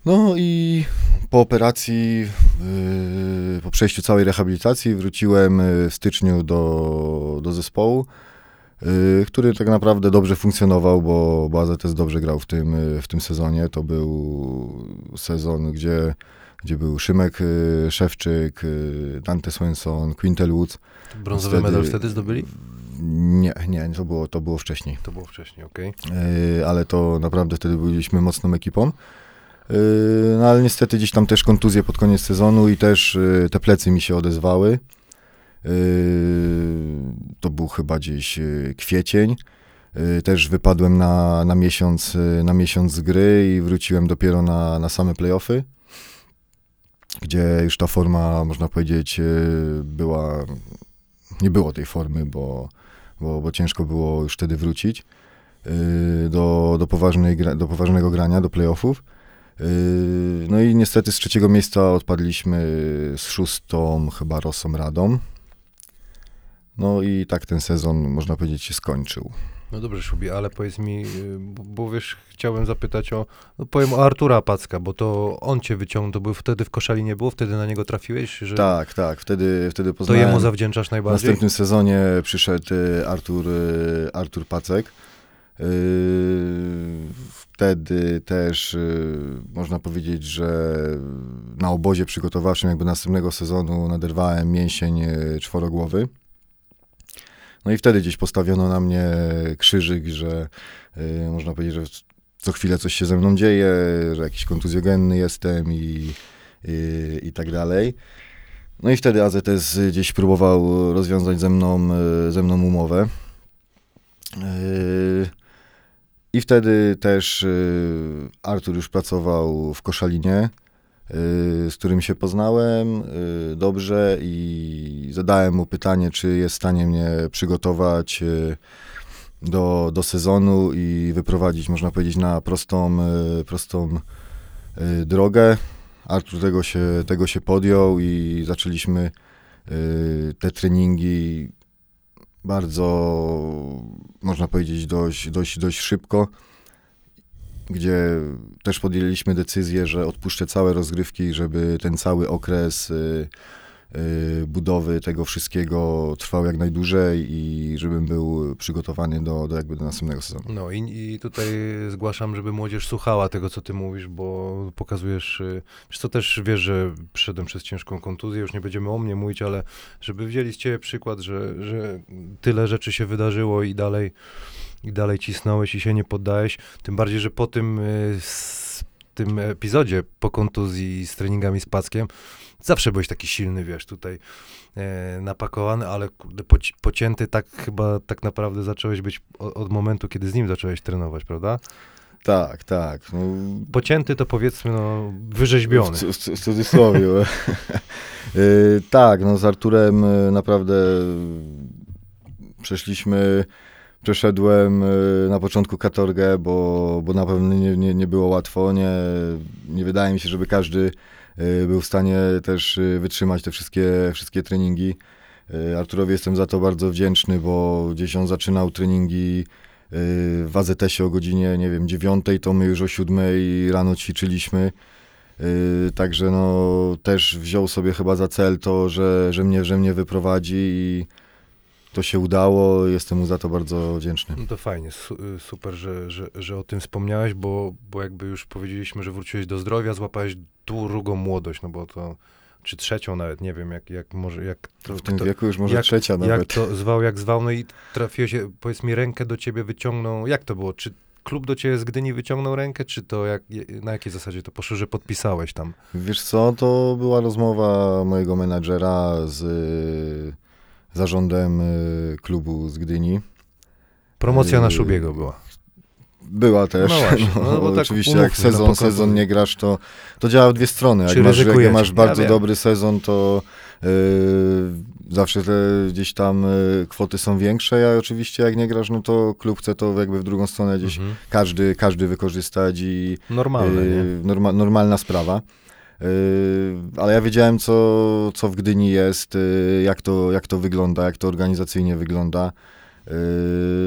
No i po operacji, po przejściu całej rehabilitacji wróciłem w styczniu do, do zespołu, który tak naprawdę dobrze funkcjonował, bo, bo AZS dobrze grał w tym, yy, w tym sezonie. To był sezon, gdzie, gdzie był Szymek yy, Szewczyk, Dante Swenson, Quintel Woods. brązowy Wtedy- medal wtedy zdobyli? Nie, nie, to było, to było wcześniej. To było wcześniej, okej. Yy, ale to naprawdę wtedy byliśmy mocną ekipą. No ale niestety gdzieś tam też kontuzje pod koniec sezonu i też te plecy mi się odezwały. Yy, To był chyba gdzieś yy, kwiecień. Yy, Też wypadłem na, na, miesiąc, na miesiąc z gry i wróciłem dopiero na, na same playoffy, gdzie już ta forma, można powiedzieć, była... Nie było tej formy, bo, bo, bo ciężko było już wtedy wrócić do, do, poważnej, do poważnego grania, do playoffów. No i niestety z trzeciego miejsca odpadliśmy z szóstą chyba Rosą Radą. No i tak ten sezon, można powiedzieć, się skończył. No dobrze, Szubi, ale powiedz mi, y, bo, bo wiesz, chciałem zapytać o, no powiem o Artura Packa, bo to on cię wyciągnął, to był wtedy w koszali nie było, wtedy na niego trafiłeś, że Tak, tak, wtedy, wtedy to poznałem... jemu zawdzięczasz W najbardziej? następnym sezonie przyszedł y, Artur, y, Artur Pacek. Wtedy też można powiedzieć, że na obozie przygotowawczym jakby następnego sezonu naderwałem mięsień czworogłowy. No i wtedy gdzieś postawiono na mnie krzyżyk, że y, można powiedzieć, że co chwilę coś się ze mną dzieje, że jakiś kontuzjogenny jestem i, i, i tak dalej. No i wtedy AZS gdzieś próbował rozwiązać ze mną, e, ze mną umowę. E, I wtedy też Artur już pracował w Koszalinie, z którym się poznałem e, dobrze i zadałem mu pytanie, czy jest w stanie mnie przygotować e, do, do sezonu i wyprowadzić, można powiedzieć, na prostą, prostą y, drogę. Artur tego się, tego się podjął i zaczęliśmy y, te treningi bardzo, można powiedzieć, dość, dość, dość szybko, gdzie też podjęliśmy decyzję, że odpuszczę całe rozgrywki, żeby ten cały okres y, budowy tego wszystkiego trwał jak najdłużej i żebym był przygotowany do, do jakby do następnego sezonu. No i, i tutaj zgłaszam, żeby młodzież słuchała tego, co ty mówisz, bo pokazujesz, y, wiesz co, też wiesz, że przyszedłem przez ciężką kontuzję, już nie będziemy o mnie mówić, ale żeby wzięli z ciebie przykład, że, że tyle rzeczy się wydarzyło i dalej, i dalej cisnąłeś i się nie poddałeś, tym bardziej, że po tym, y, tym epizodzie, po kontuzji z treningami z Packiem, zawsze byłeś taki silny, wiesz, tutaj e, napakowany, ale kurde, poci- pocięty tak chyba tak naprawdę zacząłeś być od, od momentu, kiedy z nim zacząłeś trenować, prawda? Tak, tak. No, Pocięty to powiedzmy, no, wyrzeźbiony. W, w, w cudzysłowie. Y, tak, no z Arturem y, naprawdę przeszliśmy, przeszedłem y, na początku katorgę, bo, bo na pewno nie, nie, nie było łatwo. Nie, nie wydaje mi się, żeby każdy y, był w stanie też y, wytrzymać te wszystkie, wszystkie treningi. Arturowi jestem za to bardzo wdzięczny, bo gdzieś on zaczynał treningi w AZS-ie o godzinie, nie wiem, dziewiątej, to my już o siódmej rano ćwiczyliśmy. Także no też wziął sobie chyba za cel to, że, że, mnie, że mnie wyprowadzi i to się udało. Jestem mu za to bardzo wdzięczny. No to fajnie, su- super, że, że, że o tym wspomniałeś, bo, bo jakby już powiedzieliśmy, że wróciłeś do zdrowia, złapałeś drugą młodość, no bo to, czy trzecią nawet, nie wiem, jak, jak może, jak to, W tym kto- wieku już może jak- trzecia jak nawet. to zwał, jak zwał, no i trafiłeś, powiedz mi, rękę do ciebie wyciągnął, jak to było, czy klub do ciebie z Gdyni wyciągnął rękę, czy to jak, na jakiej zasadzie to poszło, że podpisałeś tam? Wiesz co, to była rozmowa mojego menadżera z zarządem y, klubu z Gdyni. Promocja na Yy, Szubiego była. Była też. No właśnie, no bo tak oczywiście jak no sezon, sezon nie grasz, to, to działa w dwie strony. Jak masz, jak masz Ja bardzo wiem. dobry sezon, to yy, zawsze te gdzieś tam yy, kwoty są większe, a oczywiście jak nie grasz, no to klub chce to jakby w drugą stronę gdzieś Mhm. każdy, każdy wykorzystać i Normalne, yy, norma, normalna sprawa. Yy, ale ja wiedziałem, co, co w Gdyni jest, yy, jak, to, jak to wygląda, jak to organizacyjnie wygląda. Yy,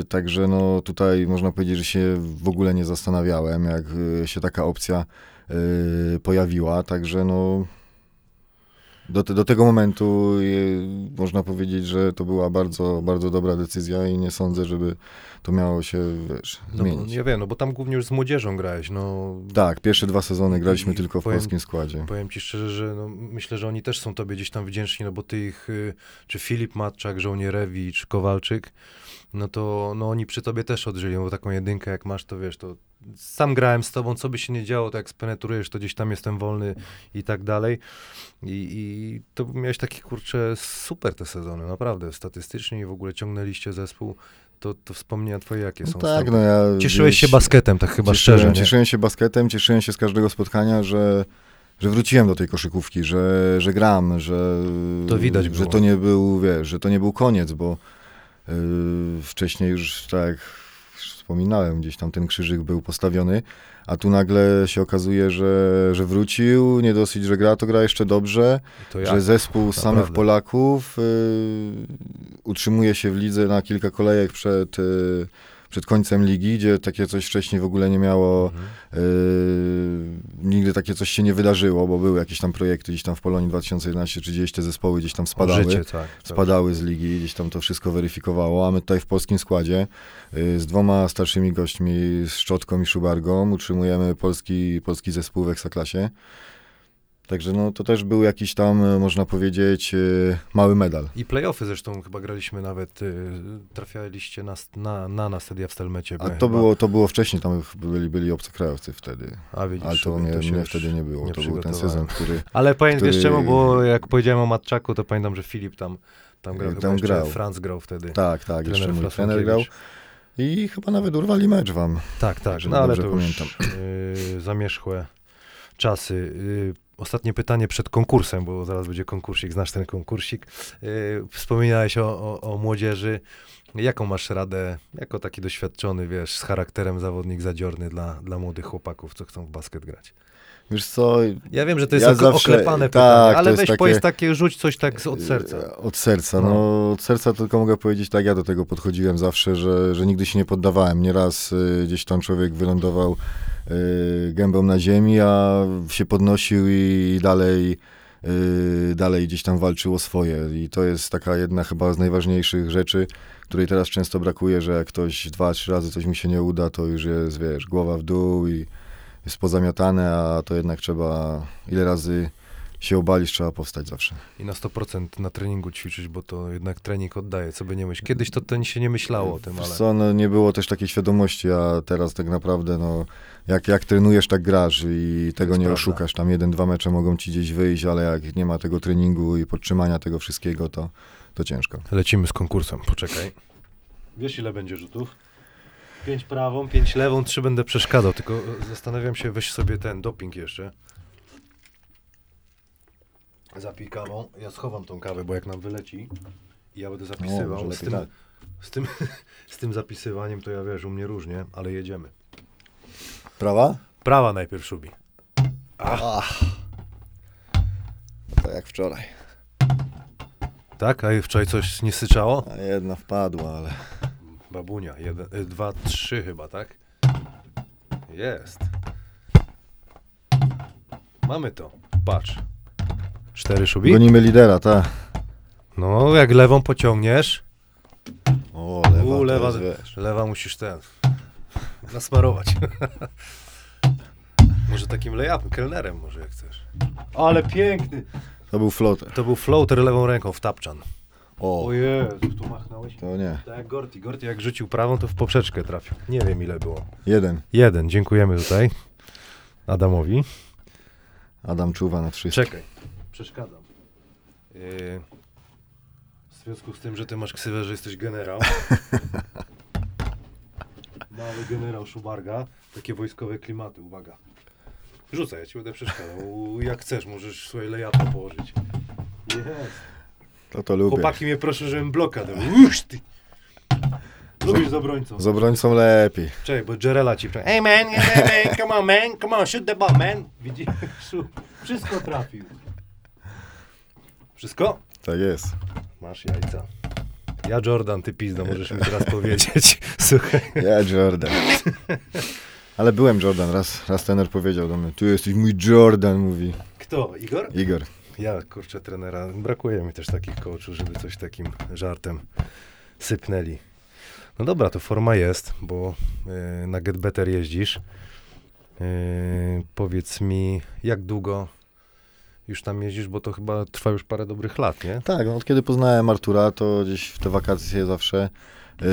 także no tutaj można powiedzieć, że się w ogóle nie zastanawiałem, jak się taka opcja pojawiła. Także no do, te, do tego momentu yy, można powiedzieć, że to była bardzo, bardzo dobra decyzja i nie sądzę, żeby to miało się wiesz, No, zmienić. ja wiem, no bo tam głównie już z młodzieżą grałeś, no Tak, pierwsze dwa sezony graliśmy tylko w powiem- polskim składzie. Powiem ci szczerze, że no, myślę, że oni też są tobie gdzieś tam wdzięczni, no bo ty ich, y, czy Filip Matczak, Żołnierewicz, Kowalczyk, no to no oni przy tobie też odżyli, bo taką jedynkę jak masz, to wiesz, to sam grałem z tobą, co by się nie działo, to jak spenetrujesz, to gdzieś tam jestem wolny i tak dalej. I, i to miałeś takie, kurczę, super te sezony, naprawdę, statystycznie i w ogóle ciągnęliście zespół, to, to wspomnienia twoje jakie No są? tak, z no ja... Cieszyłeś się basketem, tak chyba cieszyłem, szczerze, nie? Cieszyłem się basketem, cieszyłem się z każdego spotkania, że, że wróciłem do tej koszykówki, że, że gram, że, To widać że było. to nie był, wiesz, że to nie był koniec, bo wcześniej już, tak wspominałem, gdzieś tam ten krzyżyk był postawiony, a tu nagle się okazuje, że, że wrócił, nie dosyć, że gra, to gra jeszcze dobrze, że zespół samych Naprawdę. Polaków y, utrzymuje się w lidze na kilka kolejek przed, y, przed końcem ligi, gdzie takie coś wcześniej w ogóle nie miało, Mhm. nigdy takie coś się nie wydarzyło, bo były jakieś tam projekty gdzieś tam w Polonii 2011 czy gdzieś te zespoły gdzieś tam spadały. Życie, tak. Spadały z ligi, gdzieś tam to wszystko weryfikowało, a my tutaj w polskim składzie y, z dwoma starszymi gośćmi, z Szczotką i Szubargą, utrzymujemy polski, polski zespół w Ekstraklasie. Także no, to też był jakiś tam, y, można powiedzieć, y, mały medal. I playoffy zresztą chyba graliśmy nawet, y, trafialiście na, na, na nas wtedy w Stelmecie. A to chyba. było, to było wcześniej, tam byli, byli obcokrajowcy wtedy. A widzisz, Ale to mnie, mnie wtedy nie było. nie to był ten sezon, który Ale wiesz który- czemu, bo jak powiedziałem o Matczaku, to pamiętam, że Filip tam, tam grał, Tam grał. Franz grał wtedy. tak, tak, jeszcze mój trener grał. I chyba nawet urwali mecz wam. Tak, tak, Jeżeli no ale to już y, zamierzchłe czasy. Y, ostatnie pytanie przed konkursem, bo zaraz będzie konkursik, znasz ten konkursik. Yy, wspominałeś o, o, o młodzieży. Jaką masz radę, jako taki doświadczony, wiesz, z charakterem zawodnik zadziorny dla, dla młodych chłopaków, co chcą w basket grać? Wiesz co, Ja wiem, że to jest Ja zawsze- oklepane tak, pytanie, ale weź takie- powiedz takie, rzuć coś tak od serca. E, Od serca, No. no. Od serca tylko mogę powiedzieć tak, ja do tego podchodziłem zawsze, że, że nigdy się nie poddawałem. Nieraz y, gdzieś tam człowiek wylądował y, gębą na ziemi, a się podnosił i dalej, y, dalej gdzieś tam walczył o swoje. I to jest taka jedna chyba z najważniejszych rzeczy, której teraz często brakuje, że jak ktoś dwa, trzy razy coś mi się nie uda, to już jest, wiesz, głowa w dół i jest pozamiatane, a to jednak trzeba ile razy się obalisz, trzeba powstać zawsze. I na 100% na treningu ćwiczyć, bo to jednak trening oddaje, co by nie myśleć. Kiedyś to, to się nie myślało o tym, ale... Co, no, nie było też takiej świadomości, a teraz tak naprawdę, no, jak, jak trenujesz, tak grasz i tego nie prawda. oszukasz. Tam jeden, dwa mecze mogą ci gdzieś wyjść, ale jak nie ma tego treningu i podtrzymania tego wszystkiego, to, to ciężko. Lecimy z konkursem, poczekaj. Wiesz ile będzie rzutów? Pięć prawą, pięć lewą, trzy będę przeszkadzał, tylko e, zastanawiam się, weź sobie ten doping jeszcze. Zapij kawą, ja schowam tą kawę, bo jak nam wyleci i ja będę zapisywał, z, tym, tak. z, tym, z tym zapisywaniem to ja wiesz, u mnie różnie, ale jedziemy. Prawa? Prawa najpierw szubi. Ach. To jak wczoraj. Tak? A wczoraj coś nie syczało? A jedna wpadła, ale Babunia, jeden, y, dwa, trzy chyba, tak? Jest. Mamy to. Patrz. Cztery szubi? gonimy lidera, tak. No, jak lewą pociągniesz, O, lewa, U, to lewa, lewa musisz ten, nasmarować. może takim layupem, kelnerem może jak chcesz. Ale piękny. To był floter. To był floater lewą ręką w tapczan. O, O Jezu, tu machnąłeś? to nie. Tak jak Gorti. Gorti jak rzucił prawą, to w poprzeczkę trafił. Nie wiem ile było. Jeden. Jeden, dziękujemy tutaj Adamowi. Adam czuwa nad wszystkim. Czekaj, przeszkadzam. Yy, w związku z tym, że ty masz ksywę, że jesteś generał. Mały generał Szubarga. Takie wojskowe klimaty, uwaga. Rzucaj, ja ci będę przeszkadzał. Jak chcesz, możesz swoje lejapa położyć. Jest. To to lubię. Chłopaki mnie proszę, żebym bloka dał. Uż ty. Lubisz z obrońcą. Z obrońcą lepiej. Czekaj, bo Jerela ci... Hey man, hey man, come on man, come on, shoot the ball man. Widzisz? Wszystko trafił. Wszystko? Tak jest. Masz jajca. Ja Jordan, ty pizdo, możesz mi teraz powiedzieć. Słuchaj. Ja Jordan. Ale byłem Jordan, raz, raz trener powiedział do mnie, tu jesteś mój Jordan, mówi Kto? Igor? Igor. Ja, kurczę, trenera. Brakuje mi też takich coachów, żeby coś takim żartem sypnęli. No dobra, to forma jest, bo y, na Get Better jeździsz. Y, powiedz mi, jak długo już tam jeździsz, bo to chyba trwa już parę dobrych lat, nie? Tak, no, od kiedy poznałem Artura, to gdzieś w te wakacje zawsze yy,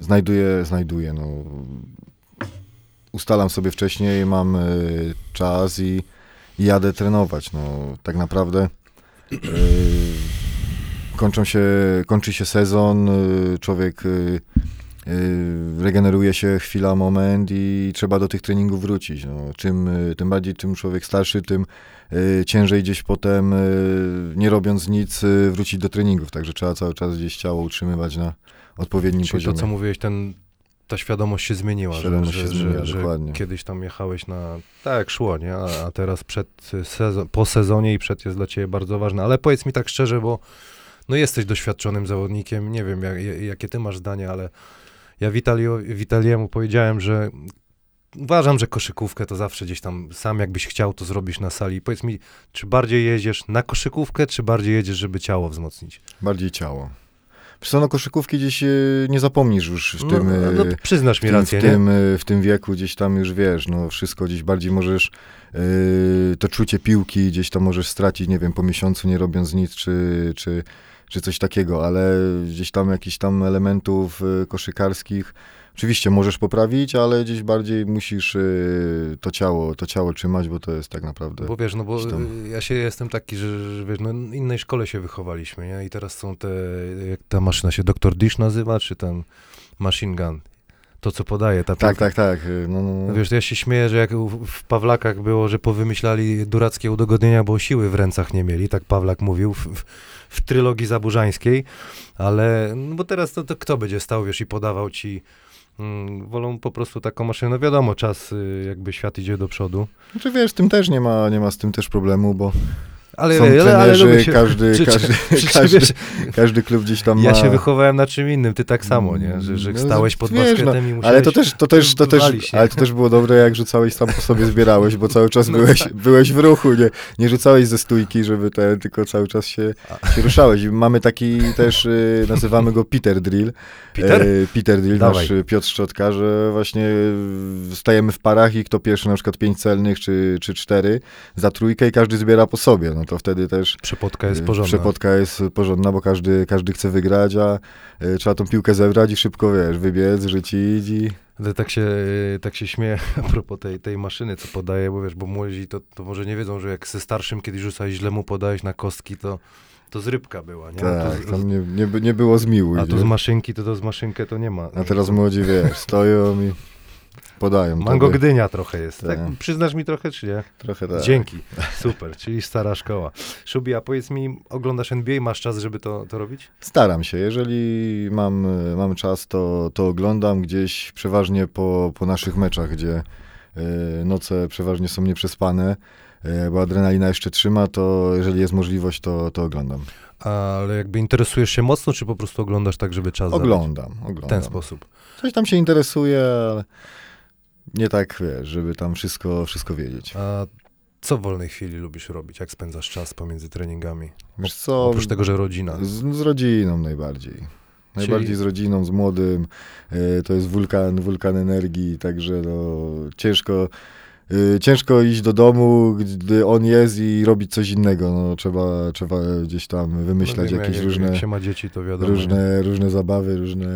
znajduję, znajduję, no. Ustalam sobie wcześniej, mam yy, czas i, i jadę trenować, no. Tak naprawdę yy, kończą się, kończy się sezon, yy, człowiek yy, regeneruje się chwila, moment i trzeba do tych treningów wrócić. No. Czym, yy, tym bardziej, czym człowiek starszy, tym yy, ciężej gdzieś potem, nie robiąc nic, wrócić do treningów. Także trzeba cały czas gdzieś ciało utrzymywać na odpowiednim Czyli poziomie. to, co mówiłeś, ten, ta świadomość się zmieniła. Świadomość że, się że, zmieniła, że, dokładnie. kiedyś tam jechałeś na... Tak, jak szło, nie? A, a teraz przed sezon, po sezonie i przed jest dla ciebie bardzo ważne. Ale powiedz mi tak szczerze, bo no jesteś doświadczonym zawodnikiem. Nie wiem, jak, jakie ty masz zdanie, ale ja Witalio, Witaliemu powiedziałem, że uważam, że koszykówkę to zawsze gdzieś tam sam jakbyś chciał, to zrobisz na sali. Powiedz mi, czy bardziej jedziesz na koszykówkę, czy bardziej jedziesz, żeby ciało wzmocnić? Bardziej ciało. Co, no koszykówki gdzieś yy, nie zapomnisz już w tym... no, no, yy, przyznasz w mi tym, rację, w, tym, y, w tym wieku gdzieś tam już wiesz, no wszystko gdzieś bardziej możesz, y, to czucie piłki gdzieś tam możesz stracić, nie wiem, po miesiącu nie robiąc nic, czy, czy, czy coś takiego, ale gdzieś tam jakichś tam elementów y, koszykarskich oczywiście możesz poprawić, ale gdzieś bardziej musisz y, to ciało, to ciało trzymać, bo to jest tak naprawdę... Bo wiesz, no bo tam- y, ja się jestem taki, że, że wiesz, no innej szkole się wychowaliśmy, nie? I teraz są te, jak ta maszyna się Dr. Dish nazywa, czy ten Machine Gun. to, co podaje ta Tak, tak, tak. No, no, No. Wiesz, ja się śmieję, że jak w- w Pawlakach było, że powymyślali durackie udogodnienia, bo siły w rękach nie mieli, tak Pawlak mówił w, w, w trylogii zaburzańskiej, ale no bo teraz to, to kto będzie stał, wiesz, i podawał ci mm, wolą po prostu taką maszynę, no wiadomo, czas y, jakby świat idzie do przodu, Znaczy wiesz, tym też nie ma, nie ma z tym też problemu, bo ale, są ale, ale, trenerzy, się, każdy, każdy, każdy, wiesz, każdy klub gdzieś tam ja ma... się wychowałem na czym innym, ty tak samo, nie, że, że No, stałeś pod wiesz, no, basketem i musiałeś... Ale to też, to też, to też, ale to też było dobre, jak rzucałeś sam po sobie zbierałeś, bo cały czas No byłeś, tak. byłeś w ruchu, nie, nie rzucałeś ze stójki, żeby ten, tylko cały czas się, się ruszałeś. Mamy taki też, y, nazywamy go Peter Drill. Peter? E, Peter Drill, Dawaj. nasz Piotr Szczotka, że właśnie stajemy w parach i kto pierwszy na przykład pięć celnych czy, czy cztery za trójkę i każdy zbiera po sobie, no to wtedy też Przepotka jest y, porządna. Przepotka jest porządna, bo każdy, każdy chce wygrać, a y, trzeba tą piłkę zebrać i szybko, wiesz, wybiec, rzucić i... Ale tak się, tak się śmieję a propos tej, tej maszyny, co podaje, bo wiesz, bo młodzi to, to może nie wiedzą, że jak ze starszym kiedyś rzucałeś źle mu podałeś na kostki, to, to z rybka była, nie? Tak, tu, tam nie, nie, nie było zmiłuj, a tu z maszynki, to, to z maszynkę to nie ma. A teraz młodzi, wiesz, stoją i podają. Mango tobie. Gdynia trochę jest. Tak. Tak. Przyznasz mi trochę, czy nie? Trochę tak. Dzięki. Super, czyli stara szkoła. Szubi, a powiedz mi, oglądasz NBA, masz czas, żeby to, to robić? Staram się. Jeżeli mam, mam czas, to, to oglądam gdzieś przeważnie po, po naszych meczach, gdzie y, noce przeważnie są nieprzespane, y, bo adrenalina jeszcze trzyma, to jeżeli jest możliwość, to, to oglądam. Ale jakby interesujesz się mocno, czy po prostu oglądasz tak, żeby czas? Oglądam, W oglądam. ten sposób. Coś tam się interesuje, ale nie tak, wiesz, żeby tam wszystko, wszystko wiedzieć. A co w wolnej chwili lubisz robić? Jak spędzasz czas pomiędzy treningami? Wiesz co, Oprócz tego, że rodzina. Z, z rodziną najbardziej. Najbardziej z rodziną, z młodym. E, to jest wulkan, wulkan energii, także no, ciężko, e, ciężko iść do domu, gdy on jest i robić coś innego. No, trzeba, trzeba gdzieś tam wymyślać No wiem, jakieś jak, różne, Jak się ma dzieci, to wiadomo. nie? różne, różne zabawy, różne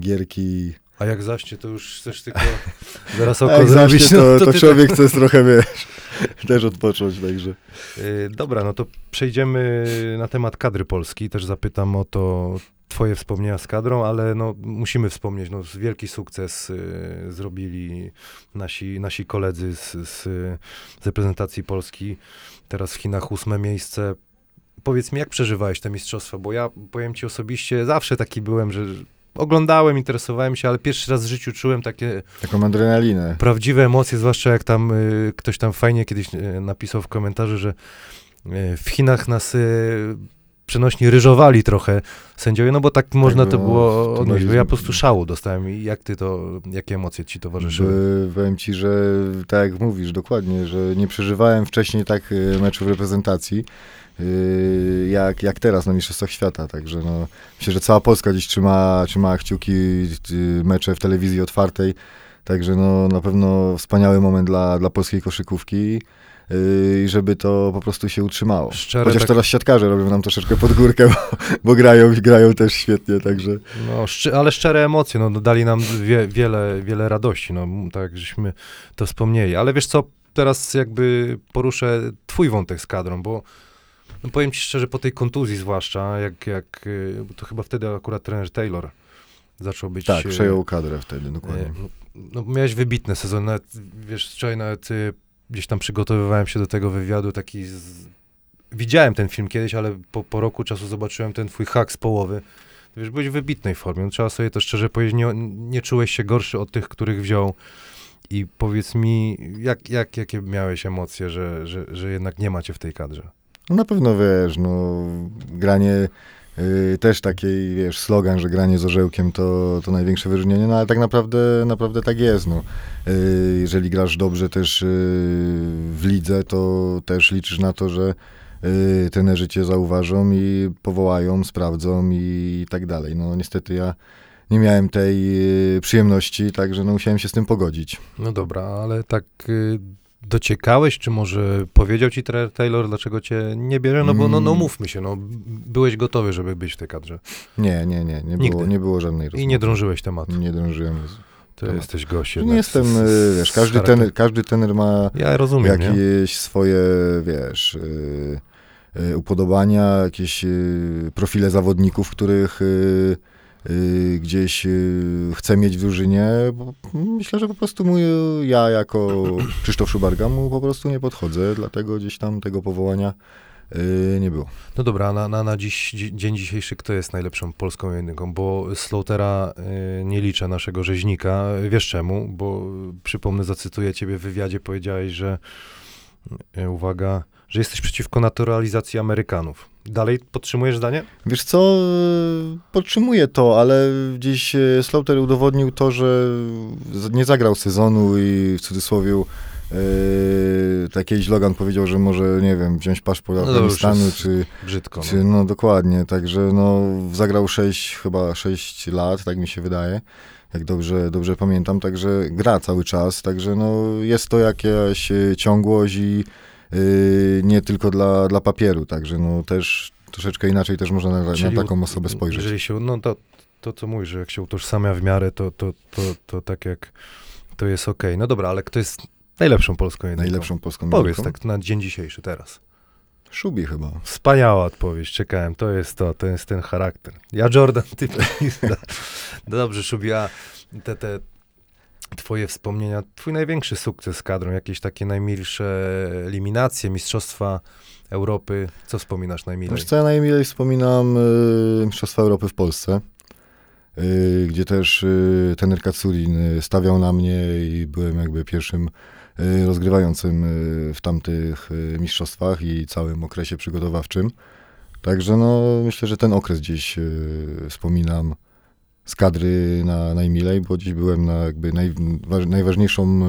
gierki. A jak zaśnie, to już chcesz tylko zaraz A oko jak zrobić. zacznie, to, to, ty człowiek chce trochę, wiesz, też odpocząć, także. tak- Y, Dobra, no to przejdziemy na temat kadry Polski. Też zapytam o to twoje wspomnienia z kadrą, ale no musimy wspomnieć, no wielki sukces y, zrobili nasi, nasi koledzy z, z, z reprezentacji Polski. Teraz w Chinach ósme miejsce. Powiedz mi, jak przeżywałeś te mistrzostwa? Bo ja powiem ci osobiście, zawsze taki byłem, że oglądałem, interesowałem się, ale pierwszy raz w życiu czułem takie Taką adrenalinę. prawdziwe emocje, zwłaszcza jak tam y, ktoś tam fajnie kiedyś y, napisał w komentarzu, że y, w Chinach nas y, przenośni ryżowali trochę sędziowie, no bo tak można to było, było to odnieść. może- Ja po prostu szału dostałem i jak ty to, jakie emocje ci towarzyszyły? By, powiem ci, że tak jak mówisz, dokładnie, że nie przeżywałem wcześniej tak y, meczów reprezentacji, jak, jak teraz na Mistrzostwach Świata, także no, myślę, że cała Polska dziś trzyma, trzyma kciuki, y, mecze w telewizji otwartej, także no, na pewno wspaniały moment dla, dla polskiej koszykówki y, i żeby to po prostu się utrzymało. Szczere Chociaż tak- teraz siatkarze robią nam troszeczkę pod górkę, bo, bo grają, grają też świetnie, także... No, szczy, ale szczere emocje, no, dali nam wie, wiele, wiele radości, no, tak żeśmy to wspomnieli. Ale wiesz co, teraz jakby poruszę twój wątek z kadrą, bo no, powiem ci szczerze, po tej kontuzji zwłaszcza, jak, jak y, to chyba wtedy akurat trener Taylor zaczął być... Tak, y, przejął kadrę wtedy, dokładnie. E, No, miałeś wybitny sezon, nawet, wiesz, wczoraj nawet y, gdzieś tam przygotowywałem się do tego wywiadu, taki z... Widziałem ten film kiedyś, ale po, po roku czasu zobaczyłem ten twój hak z połowy. Wiesz, byłeś w wybitnej formie, no, trzeba sobie to szczerze powiedzieć, nie, nie czułeś się gorszy od tych, których wziął i powiedz mi, jak, jak, jakie miałeś emocje, że, że, że jednak nie macie w tej kadrze? No na pewno wiesz, no granie y, też takiej, wiesz, slogan, że granie z orzełkiem to, to największe wyróżnienie, no ale tak naprawdę, naprawdę tak jest, no. Y, jeżeli grasz dobrze też y, w lidze, to też liczysz na to, że y, trenerzy cię zauważą i powołają, sprawdzą i tak dalej. No niestety ja nie miałem tej y, przyjemności, także no musiałem się z tym pogodzić. No dobra, ale tak y, dociekałeś, czy może powiedział ci Taylor, dlaczego cię nie bierze? No bo no, no Mm. mówmy się, no byłeś gotowy, żeby być w tej kadrze. Nie, nie, nie, nie, Nigdy. było, nie było żadnej I rozmowy. nie drążyłeś tematu. Nie drążyłem. Ty temat. jesteś gość Nie jestem, z- z wiesz, każdy tener, każdy tener ma Ja rozumiem, nie? jakieś swoje, wiesz, y, y, upodobania, jakieś profile zawodników, których gdzieś y, chcę mieć w drużynie, myślę, że po prostu mój, ja jako Krzysztof Szubarga mu po prostu nie podchodzę, dlatego gdzieś tam tego powołania y, nie było. No dobra, na, na, na dziś, dzi, dzień dzisiejszy kto jest najlepszą polską jedynką? Bo Slaughtera y, nie liczę naszego rzeźnika. Wiesz czemu? Bo y, przypomnę, zacytuję ciebie w wywiadzie, powiedziałeś, że y, uwaga, że jesteś przeciwko naturalizacji Amerykanów. Dalej podtrzymujesz zdanie? Wiesz co, y, podtrzymuję to, ale gdzieś y, Slaughter udowodnił to, że nie zagrał sezonu i w cudzysłowie yy, tak kiedyś Logan powiedział, że może, nie wiem, wziąć paszport No Afganistanu, czy, Brzydko. czy, No. no dokładnie, także no zagrał 6, chyba 6 lat, tak mi się wydaje, jak dobrze, dobrze pamiętam, także gra cały czas, także no jest to jakaś ciągłość i nie tylko dla, dla papieru, także no też troszeczkę inaczej też można na, na taką osobę spojrzeć. Jeżeli się, no to, to co mówisz, że jak się utożsamia w miarę, to, to, to, to tak jak to jest okej. No dobra, ale kto jest najlepszą polską jedynką? Najlepszą polską Powiedz jedynką? tak na dzień dzisiejszy, teraz. Szubi chyba. Wspaniała odpowiedź, czekałem, to jest to, to jest ten charakter. Ja Jordan, ty dobrze, Szubi, a te, te twoje wspomnienia, twój największy sukces z kadrą, jakieś takie najmilsze eliminacje, mistrzostwa Europy, co wspominasz najmilej? Wiesz co, ja najmilej wspominam y, Mistrzostwa Europy w Polsce, y, gdzie też y, tener y, stawiał na mnie i byłem jakby pierwszym y, rozgrywającym y, w tamtych y, mistrzostwach i całym okresie przygotowawczym. Także no, myślę, że ten okres gdzieś wspominam z kadry na najmilej, bo dziś byłem na jakby naj, waż, najważniejszą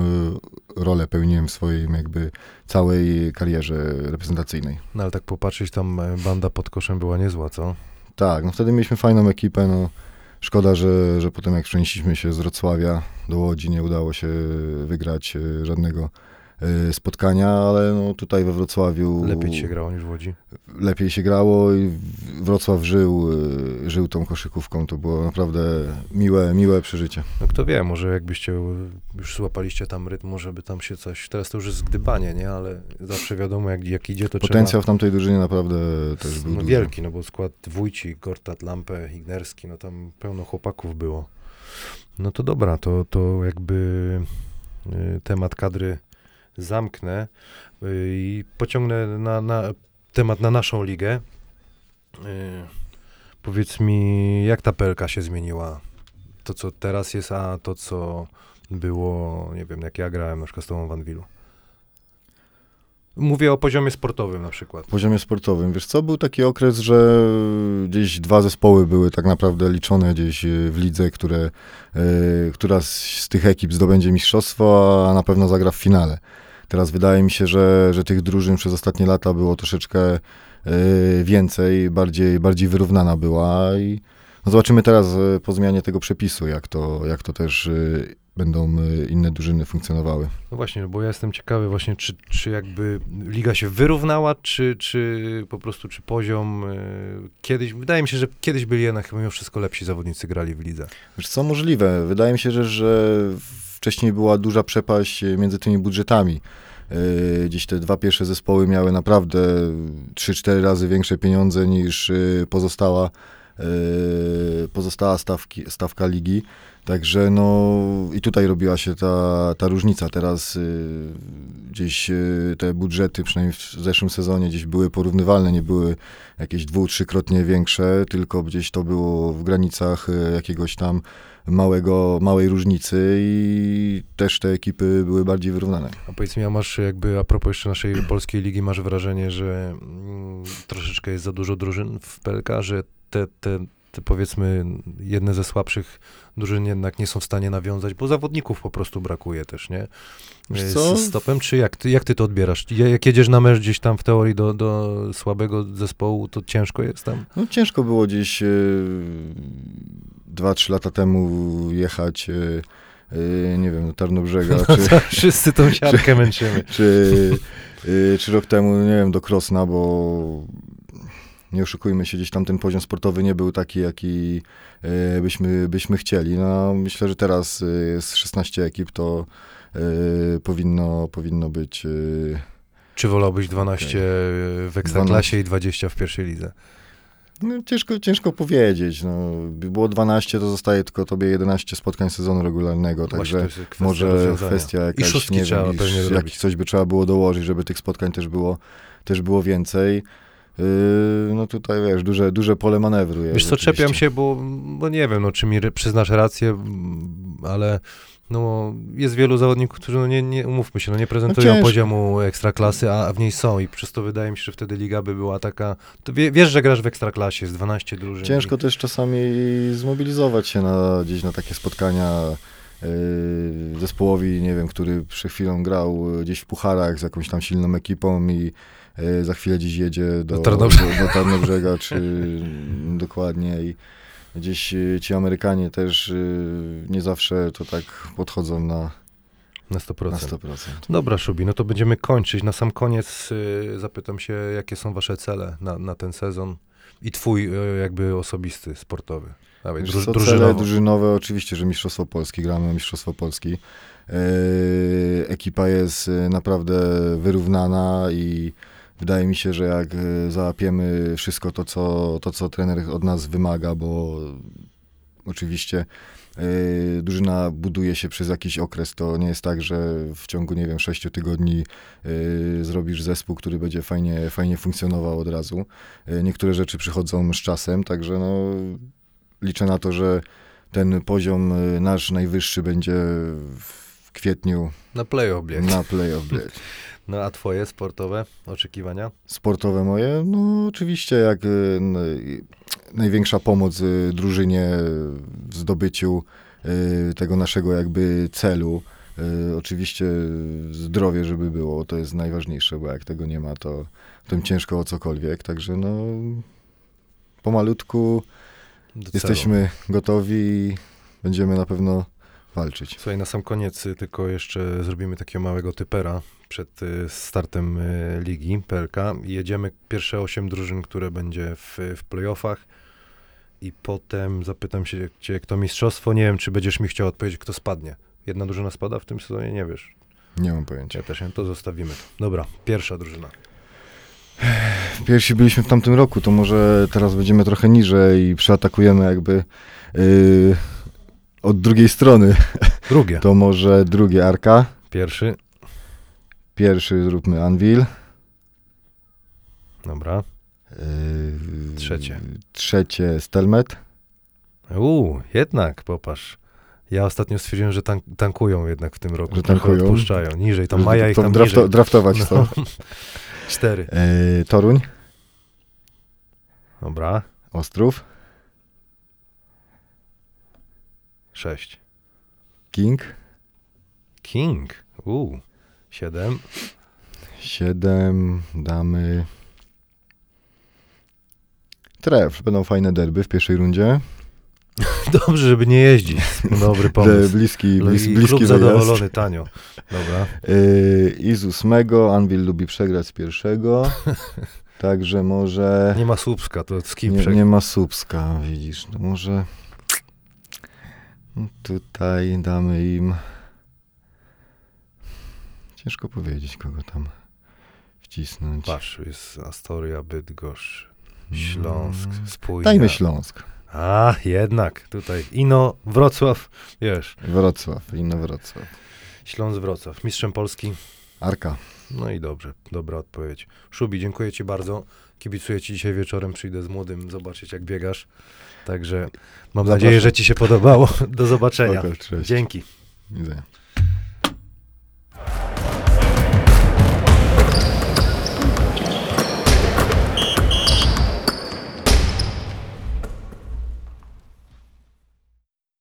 y, rolę pełniłem w swojej jakby całej karierze reprezentacyjnej. No ale tak popatrzeć, tam e, banda pod koszem była niezła, co? Tak, no wtedy mieliśmy fajną ekipę, no szkoda, że, że potem jak przenieśliśmy się z Wrocławia do Łodzi, nie udało się wygrać e, żadnego e, spotkania, ale no tutaj we Wrocławiu Lepiej się grało niż w Łodzi. lepiej się grało i Wrocław żył, e, żył tą koszykówką, to było naprawdę miłe, miłe przeżycie. No kto wie, może jakbyście już złapaliście tam rytm, może by tam się coś, teraz to już jest gdybanie, nie? Ale zawsze wiadomo, jak, jak idzie, to Potencjał w tamtej drużynie naprawdę też trzeba... był No wielki, no bo skład Wójcik, Gortat, Lampę, Ignerski, no tam pełno chłopaków było. No to dobra, to, to jakby y, temat kadry zamknę y, i pociągnę na, na temat na naszą ligę. Y, powiedz mi, jak ta pelka się zmieniła? To, co teraz jest, a to, co było, nie wiem, jak ja grałem na przykład z tobą w Anwilu. Mówię o poziomie sportowym na przykład. Poziomie sportowym. Wiesz co, był taki okres, że gdzieś dwa zespoły były tak naprawdę liczone gdzieś e, w lidze, które, e, która z, z tych ekip zdobędzie mistrzostwo, a na pewno zagra w finale. Teraz wydaje mi się, że, że tych drużyn przez ostatnie lata było troszeczkę e, więcej, bardziej, bardziej wyrównana była i no zobaczymy teraz e, po zmianie tego przepisu, jak to, jak to też e, będą inne drużyny funkcjonowały. No właśnie, bo ja jestem ciekawy właśnie, czy, czy jakby liga się wyrównała, czy, czy po prostu, czy poziom y, kiedyś, wydaje mi się, że kiedyś byli jednak chyba mimo wszystko lepsi zawodnicy grali w lidze. Wiesz co, możliwe. Wydaje mi się, że, że wcześniej była duża przepaść e, między tymi budżetami. Yy, Gdzieś te dwa pierwsze zespoły miały naprawdę 3-4 razy większe pieniądze niż yy, pozostała, pozostała stawki, stawka ligi. Także no i tutaj robiła się ta, ta różnica. Teraz gdzieś te budżety, przynajmniej w zeszłym sezonie, gdzieś były porównywalne, nie były jakieś dwu, trzykrotnie większe, tylko gdzieś to było w granicach jakiegoś tam małego, małej różnicy i też te ekipy były bardziej wyrównane. A powiedz mi, a masz jakby, a propos jeszcze naszej polskiej ligi, masz wrażenie, że mm, troszeczkę jest za dużo drużyn w PLK, że te, te, te powiedzmy jedne ze słabszych drużyn jednak nie są w stanie nawiązać, bo zawodników po prostu brakuje też, nie? Wiesz Y, co? Z stopem, czy jak ty, jak ty to odbierasz? Ja- Jak jedziesz na mecz gdzieś tam w teorii do, do słabego zespołu, to ciężko jest tam? No ciężko było gdzieś yy, dwa, trzy lata temu jechać, yy, yy, nie wiem, do Tarnobrzega, czy, Wszyscy tą siatkę męczymy. czy, czy rok temu, nie wiem, do Krosna, bo nie oszukujmy się, gdzieś tam ten poziom sportowy nie był taki, jaki yy, byśmy, byśmy chcieli. No, myślę, że teraz yy, z 16 ekip to yy, powinno, powinno być... Czy wolałbyś 12 w Ekstraklasie i 20 w pierwszej lidze? No, ciężko, ciężko powiedzieć. No, by było 12, to zostaje tylko tobie 11 spotkań sezonu regularnego, Właśnie także kwestia może rozwiązania. kwestia I jakaś, szóstki nie trzeba wiem, coś by trzeba było dołożyć, żeby tych spotkań też było, też było więcej. Yy, no tutaj wiesz, duże, duże pole manewru jest. Wiesz co, czepiam się, bo, bo nie wiem, no, czy mi przyznasz rację, mm, ale no, jest wielu zawodników, którzy, no, nie, nie umówmy się, no, nie prezentują ciężko. poziomu ekstraklasy, a w niej są i przez to wydaje mi się, że wtedy liga by była taka... To wie, wiesz, że grasz w ekstraklasie, jest 12 drużyn. Ciężko i- też czasami zmobilizować się na, gdzieś na takie spotkania yy, zespołowi, nie wiem, który przed chwilą grał gdzieś w pucharach z jakąś tam silną ekipą i za chwilę gdzieś jedzie do, Do do, Tarnobrzega. do Tarnobrzega, czy dokładnie i gdzieś yy, ci Amerykanie też yy, nie zawsze to tak podchodzą na, Na 100%. na 100%. Dobra, Szubi, no to będziemy kończyć. Na sam koniec y, zapytam się, jakie są wasze cele na, na ten sezon i twój y, jakby osobisty, sportowy. Wiesz druż, co. Cele drużynowe, oczywiście, że Mistrzostwo Polski, gramy o Mistrzostwo Polski. Yy, ekipa jest naprawdę wyrównana i wydaje mi się, że jak yy, załapiemy wszystko to co, to, co trener od nas wymaga, bo oczywiście yy, drużyna buduje się przez jakiś okres. To nie jest tak, że w ciągu, nie wiem, sześciu tygodni yy, zrobisz zespół, który będzie fajnie, fajnie funkcjonował od razu. Yy, niektóre rzeczy przychodzą z czasem, także no, liczę na to, że ten poziom nasz najwyższy będzie w kwietniu Na playoff bieg. na playoff. bieg. No a twoje sportowe oczekiwania? Sportowe moje, no oczywiście jak y, y, największa pomoc y, drużynie w zdobyciu y, tego naszego jakby celu. Oczywiście zdrowie, żeby było, to jest najważniejsze, bo jak tego nie ma, to mi ciężko o cokolwiek, także no pomalutku jesteśmy gotowi i będziemy na pewno walczyć. Słuchaj, na sam koniec y, tylko jeszcze zrobimy takiego małego typera przed y, startem y, ligi PLK. Jedziemy pierwsze 8 drużyn, które będzie w, w playoffach i potem zapytam się cię, kto mistrzostwo. Nie wiem, czy będziesz mi chciał odpowiedzieć, kto spadnie. Jedna drużyna spada w tym sezonie? Nie wiesz. Nie mam pojęcia. Ja też nie, to zostawimy. Dobra, pierwsza drużyna. Pierwsi byliśmy w tamtym roku, to może teraz będziemy trochę niżej i przeatakujemy jakby yy, od drugiej strony. Drugie. To może drugie Arka, Pierwszy. pierwszy zróbmy Anvil. Dobra. Yy, Trzecie. Trzecie Stelmet. Uuu, jednak, popatrz. Ja ostatnio stwierdziłem, że tank, tankują jednak w tym roku. Że tankują? Odpuszczają. Niżej, tam Maja ich To tam drafto, niżej. draftować No. to. Cztery. Yy, Toruń, Dobra. Ostrów, Sześć. King. King. Uuu. Siedem. Siedem, damy... Tref, będą fajne derby w pierwszej rundzie. Dobrze, żeby nie jeździć. Dobry pomysł. bliski, No blis, i bliski klub wyjazd. zadowolony, tanio. Dobra. Yy, I z ósmego, Anvil lubi przegrać z pierwszego. Także może... Nie ma Słupska, to z kim Nie, nie ma Słupska, widzisz. No może... Tutaj damy im... Ciężko powiedzieć, kogo tam wcisnąć. Patrz, jest Astoria, Bydgoszcz, Śląsk, Mm, Spójnia. Dajmy Śląsk. A, jednak, tutaj. Ino, Wrocław, wiesz, Wrocław, inno Wrocław. Śląsk, Wrocław. Mistrzem Polski. Arka. No i dobrze, dobra odpowiedź. Szubi, dziękuję Ci bardzo. Kibicuję Ci dzisiaj wieczorem, przyjdę z młodym zobaczyć jak biegasz. Także mam Zapraszam. nadzieję, że Ci się podobało. Do zobaczenia. Spoko. Dzięki. Widzenia.